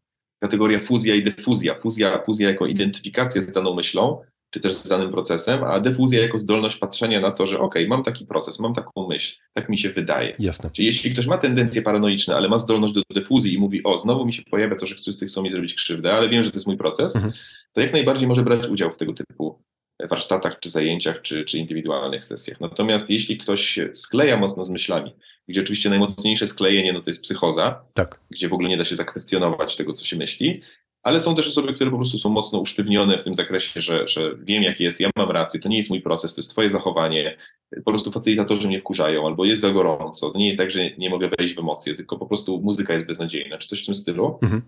kategoria fuzja i dyfuzja. Fuzja, fuzja jako identyfikacja z daną myślą, czy też z danym procesem, a defuzja jako zdolność patrzenia na to, że ok, mam taki proces, mam taką myśl, tak mi się wydaje. Jasne. Czyli jeśli ktoś ma tendencje paranoiczne, ale ma zdolność do defuzji i mówi, o, znowu mi się pojawia to, że wszyscy chcą mi zrobić krzywdę, ale wiem, że to jest mój proces, mhm. to jak najbardziej może brać udział w tego typu warsztatach, czy zajęciach, czy, czy indywidualnych sesjach. Natomiast jeśli ktoś się skleja mocno z myślami, gdzie oczywiście najmocniejsze sklejenie no to jest psychoza, tak. gdzie w ogóle nie da się zakwestionować tego, co się myśli, ale są też osoby, które po prostu są mocno usztywnione w tym zakresie, że, że wiem jak jest, ja mam rację, to nie jest mój proces, to jest twoje zachowanie, po prostu facylitatorzy mnie wkurzają, albo jest za gorąco, to nie jest tak, że nie mogę wejść w emocje, tylko po prostu muzyka jest beznadziejna, czy coś w tym stylu, mhm.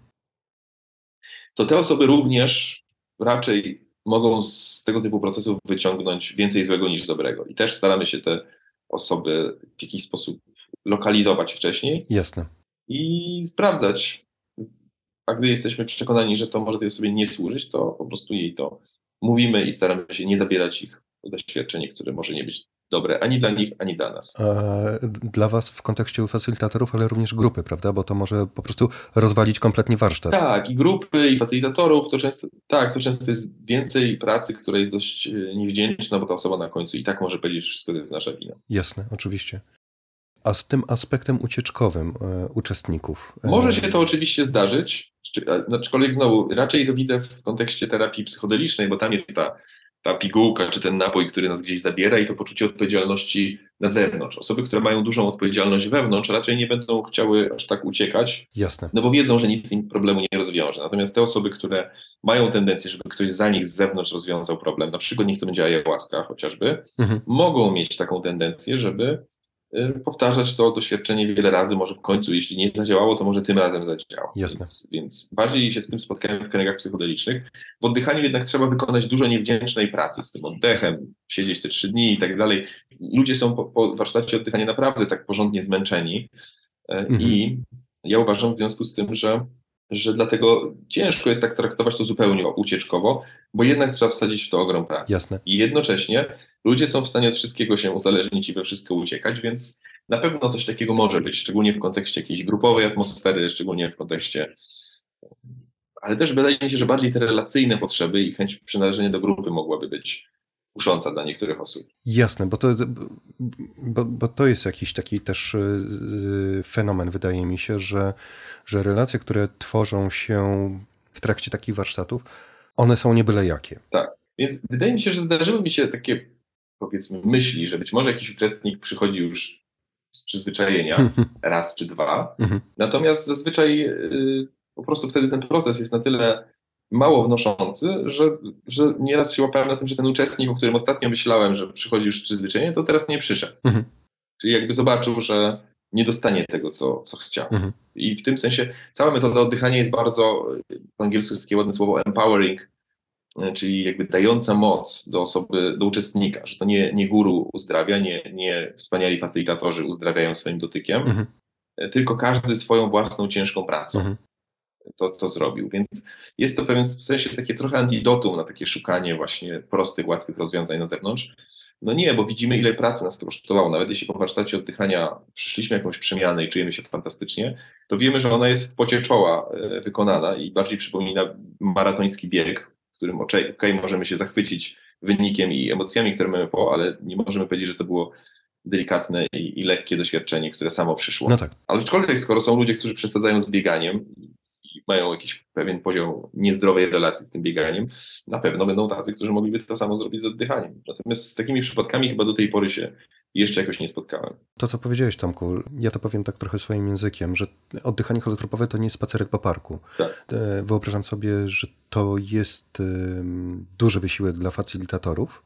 to te osoby również raczej mogą z tego typu procesów wyciągnąć więcej złego niż dobrego. I też staramy się te osoby w jakiś sposób lokalizować wcześniej. Jasne. I sprawdzać, a gdy jesteśmy przekonani, że to może tej osobie nie służyć, to po prostu jej to mówimy i staramy się nie zabierać ich doświadczenie, które może nie być dobre ani dla nich, ani dla nas. Dla Was w kontekście facylitatorów, ale również grupy, prawda? Bo to może po prostu rozwalić kompletnie warsztat. Tak, i grupy, i facylitatorów, to często, tak, to często jest więcej pracy, która jest dość e, niewdzięczna, bo ta osoba na końcu i tak może powiedzieć, że wszystko jest nasza wina. Jasne, oczywiście. A z tym aspektem ucieczkowym e, uczestników? E, może się to oczywiście zdarzyć, aczkolwiek znowu raczej to widzę w kontekście terapii psychodelicznej, bo tam jest ta ta pigułka czy ten napój, który nas gdzieś zabiera i to poczucie odpowiedzialności na zewnątrz. Osoby, które mają dużą odpowiedzialność wewnątrz, raczej nie będą chciały aż tak uciekać. Jasne. No bo wiedzą, że nic im problemu nie rozwiąże. Natomiast te osoby, które mają tendencję, żeby ktoś za nich z zewnątrz rozwiązał problem, na przykład niech to będzie ayahuasca chociażby, mhm. mogą mieć taką tendencję, żeby powtarzać to doświadczenie wiele razy, może w końcu, jeśli nie zadziałało, to może tym razem zadziała. Jasne. Więc, więc bardziej się z tym spotkałem w kręgach psychodelicznych. W oddychaniu jednak trzeba wykonać dużo niewdzięcznej pracy z tym oddechem, siedzieć te trzy dni i tak dalej. Ludzie są po, po warsztacie oddychania naprawdę tak porządnie zmęczeni y, mhm. i ja uważam w związku z tym, że że dlatego ciężko jest tak traktować to zupełnie ucieczkowo, bo jednak trzeba wsadzić w to ogrom pracy. Jasne. I jednocześnie ludzie są w stanie od wszystkiego się uzależnić i we wszystko uciekać, więc na pewno coś takiego może być, szczególnie w kontekście jakiejś grupowej atmosfery, szczególnie w kontekście. Ale też wydaje mi się, że bardziej te relacyjne potrzeby i chęć przynależenia do grupy mogłaby być kusząca dla niektórych osób. Jasne, bo to, bo, bo to jest jakiś taki też y, y, fenomen, wydaje mi się, że, że relacje, które tworzą się w trakcie takich warsztatów, one są nie byle jakie. Tak, więc wydaje mi się, że zdarzyły mi się takie powiedzmy myśli, że być może jakiś uczestnik przychodzi już z przyzwyczajenia [LAUGHS] raz czy dwa, mhm. natomiast zazwyczaj y, po prostu wtedy ten proces jest na tyle mało wnoszący, że, że nieraz się łapałem na tym, że ten uczestnik, o którym ostatnio myślałem, że przychodzi już z przyzwyczajenia, to teraz nie przyszedł. Mhm. Czyli jakby zobaczył, że nie dostanie tego, co, co chciał. Mhm. I w tym sensie cała metoda oddychania jest bardzo, po angielsku jest takie ładne słowo empowering, czyli jakby dająca moc do osoby, do uczestnika, że to nie, nie guru uzdrawia, nie, nie wspaniali facylitatorzy uzdrawiają swoim dotykiem, mhm. tylko każdy swoją własną ciężką pracą. Mhm to, co zrobił. Więc jest to w sensie takie trochę antidotum na takie szukanie właśnie prostych, łatwych rozwiązań na zewnątrz. No nie, bo widzimy, ile pracy nas to kosztowało. Nawet jeśli po warsztacie oddychania przyszliśmy jakąś przemianę i czujemy się fantastycznie, to wiemy, że ona jest w pocie czoła e, wykonana i bardziej przypomina maratoński bieg, w którym ok, możemy się zachwycić wynikiem i emocjami, które mamy po, ale nie możemy powiedzieć, że to było delikatne i, i, lekkie doświadczenie, które samo przyszło. No tak. Ale aczkolwiek, skoro są ludzie, którzy przesadzają z bieganiem, mają jakiś pewien poziom niezdrowej relacji z tym bieganiem, na pewno będą tacy, którzy mogliby to samo zrobić z oddychaniem. Natomiast z takimi przypadkami chyba do tej pory się jeszcze jakoś nie spotkałem. To, co powiedziałeś, Tomku, ja to powiem tak trochę swoim językiem, że oddychanie holotropowe to nie jest spacerek po parku. Tak. E, wyobrażam sobie, że to jest duży wysiłek dla facylitatorów.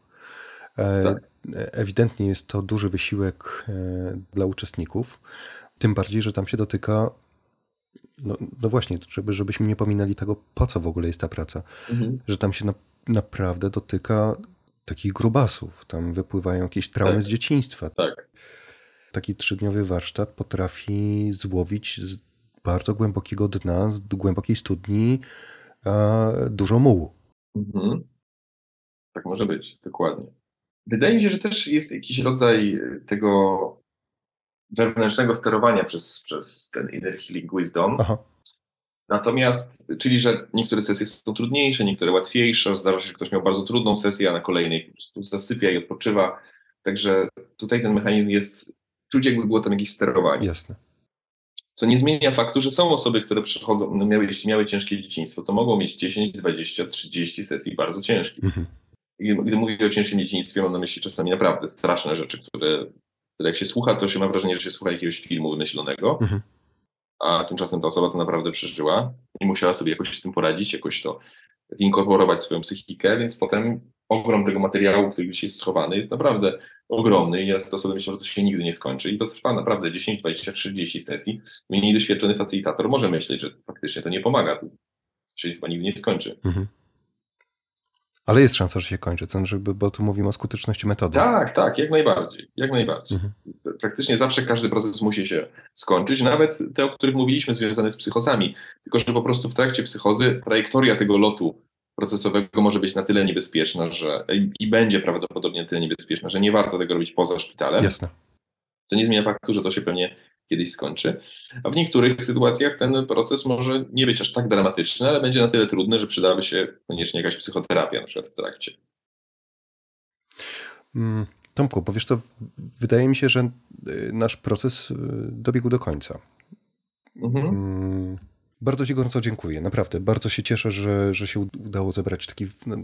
E, tak. Ewidentnie jest to duży wysiłek e, dla uczestników. Tym bardziej, że tam się dotyka no, no właśnie, żeby, żebyśmy nie pominęli tego, po co w ogóle jest ta praca. Mhm. Że tam się na, naprawdę dotyka takich grubasów. Tam wypływają jakieś traumy tak. z dzieciństwa. Tak. Taki trzydniowy warsztat potrafi złowić z bardzo głębokiego dna, z głębokiej studni dużo mułu. Mhm. Tak może być, dokładnie. Wydaje mi się, że też jest jakiś rodzaj tego wewnętrznego sterowania przez, przez ten Inner Healing Wisdom. Aha. Natomiast, czyli że niektóre sesje są trudniejsze, niektóre łatwiejsze, zdarza się, że ktoś miał bardzo trudną sesję, a na kolejnej po prostu zasypia i odpoczywa. Także tutaj ten mechanizm jest, czuć jakby było tam jakieś sterowanie. Jasne. Co nie zmienia faktu, że są osoby, które przychodzą, no miały, jeśli miały ciężkie dzieciństwo, to mogą mieć 10, 20, 30 sesji bardzo ciężkich. Mhm. I gdy mówię o ciężkim dzieciństwie, mam na myśli czasami naprawdę straszne rzeczy, które jak się słucha, to się ma wrażenie, że się słucha jakiegoś filmu wymyślonego, mhm. a tymczasem ta osoba to naprawdę przeżyła i musiała sobie jakoś z tym poradzić, jakoś to inkorporować swoją psychikę, więc potem ogrom tego materiału, który gdzieś jest schowany, jest naprawdę ogromny i ja z sobie myślę, że to się nigdy nie skończy i to trwa naprawdę 10, 20, 30 sesji. Mniej doświadczony facilitator może myśleć, że faktycznie to nie pomaga, to się chyba nigdy nie skończy. Mhm. Ale jest szansa, że się kończy, to żeby, bo tu mówimy o skuteczności metody. Tak, tak, jak najbardziej. Jak najbardziej. Mhm. Praktycznie zawsze każdy proces musi się skończyć, nawet te, o których mówiliśmy, związane z psychozami. Tylko, że po prostu w trakcie psychozy trajektoria tego lotu procesowego może być na tyle niebezpieczna, że i będzie prawdopodobnie na tyle niebezpieczna, że nie warto tego robić poza szpitalem. Jasne. Co nie zmienia faktu, że to się pewnie kiedyś skończy. A w niektórych sytuacjach ten proces może nie być aż tak dramatyczny, ale będzie na tyle trudny, że przydałaby się koniecznie jakaś psychoterapia na przykład w trakcie. Mm, Tomku, powiesz to, wydaje mi się, że y, nasz proces y, dobiegł do końca. Mhm. Mm, bardzo Ci gorąco dziękuję, naprawdę. Bardzo się cieszę, że, że się udało zebrać taki, no,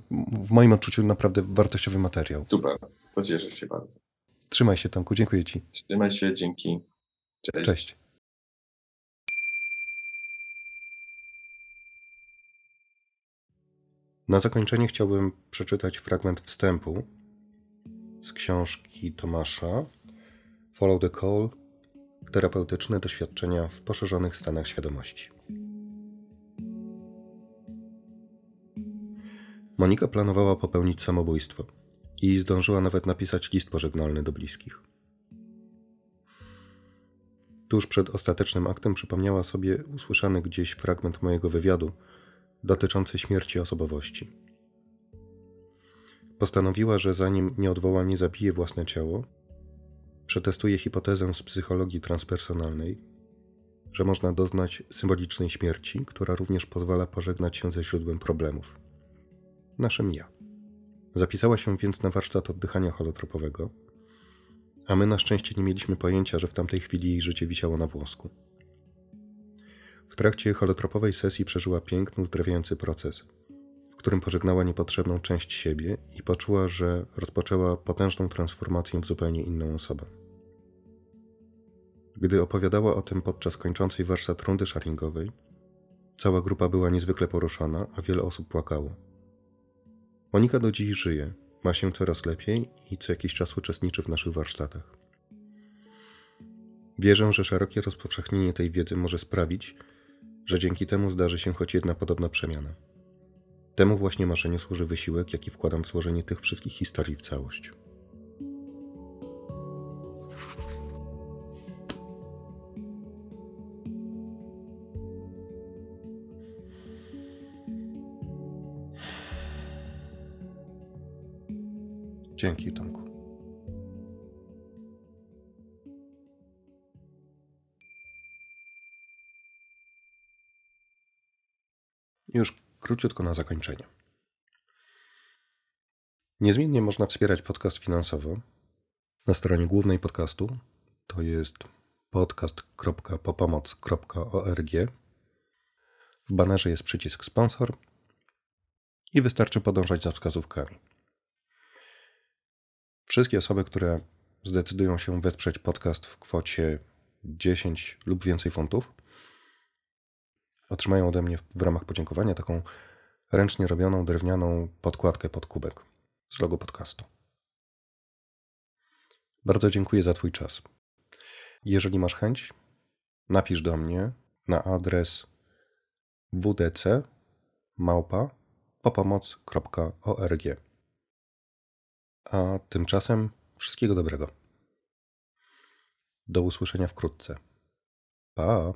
w moim odczuciu, naprawdę wartościowy materiał. Super, to cieszę się bardzo. Trzymaj się, Tomku, dziękuję Ci. Trzymaj się, dzięki. Cześć. Cześć. Na zakończenie chciałbym przeczytać fragment wstępu z książki Tomasza Follow the Call Terapeutyczne doświadczenia w poszerzonych stanach świadomości. Monika planowała popełnić samobójstwo i zdążyła nawet napisać list pożegnalny do bliskich. Tuż przed ostatecznym aktem przypomniała sobie usłyszany gdzieś fragment mojego wywiadu dotyczący śmierci osobowości. Postanowiła, że zanim nieodwołalnie zabije własne ciało, przetestuje hipotezę z psychologii transpersonalnej, że można doznać symbolicznej śmierci, która również pozwala pożegnać się ze źródłem problemów naszym ja. Zapisała się więc na warsztat oddychania holotropowego, a my na szczęście nie mieliśmy pojęcia, że w tamtej chwili jej życie wisiało na włosku. W trakcie holotropowej sesji przeżyła piękny, uzdrawiający proces, w którym pożegnała niepotrzebną część siebie i poczuła, że rozpoczęła potężną transformację w zupełnie inną osobę. Gdy opowiadała o tym podczas kończącej warsztat rundy sharingowej, cała grupa była niezwykle poruszona, a wiele osób płakało. Monika do dziś żyje, ma się coraz lepiej i co jakiś czas uczestniczy w naszych warsztatach. Wierzę, że szerokie rozpowszechnienie tej wiedzy może sprawić, że dzięki temu zdarzy się choć jedna podobna przemiana. Temu właśnie marzeniu służy wysiłek, jaki wkładam w złożenie tych wszystkich historii w całość. Dzięki, Tomku. Już króciutko na zakończenie. Niezmiennie można wspierać podcast finansowo na stronie głównej podcastu. To jest podcast.popomoc.org. W banerze jest przycisk sponsor i wystarczy podążać za wskazówkami. Wszystkie osoby, które zdecydują się wesprzeć podcast w kwocie 10 lub więcej funtów, otrzymają ode mnie w ramach podziękowania taką ręcznie robioną drewnianą podkładkę pod kubek z logo podcastu. Bardzo dziękuję za Twój czas. Jeżeli masz chęć, napisz do mnie na adres wdc małpa. A tymczasem wszystkiego dobrego. Do usłyszenia wkrótce. Pa!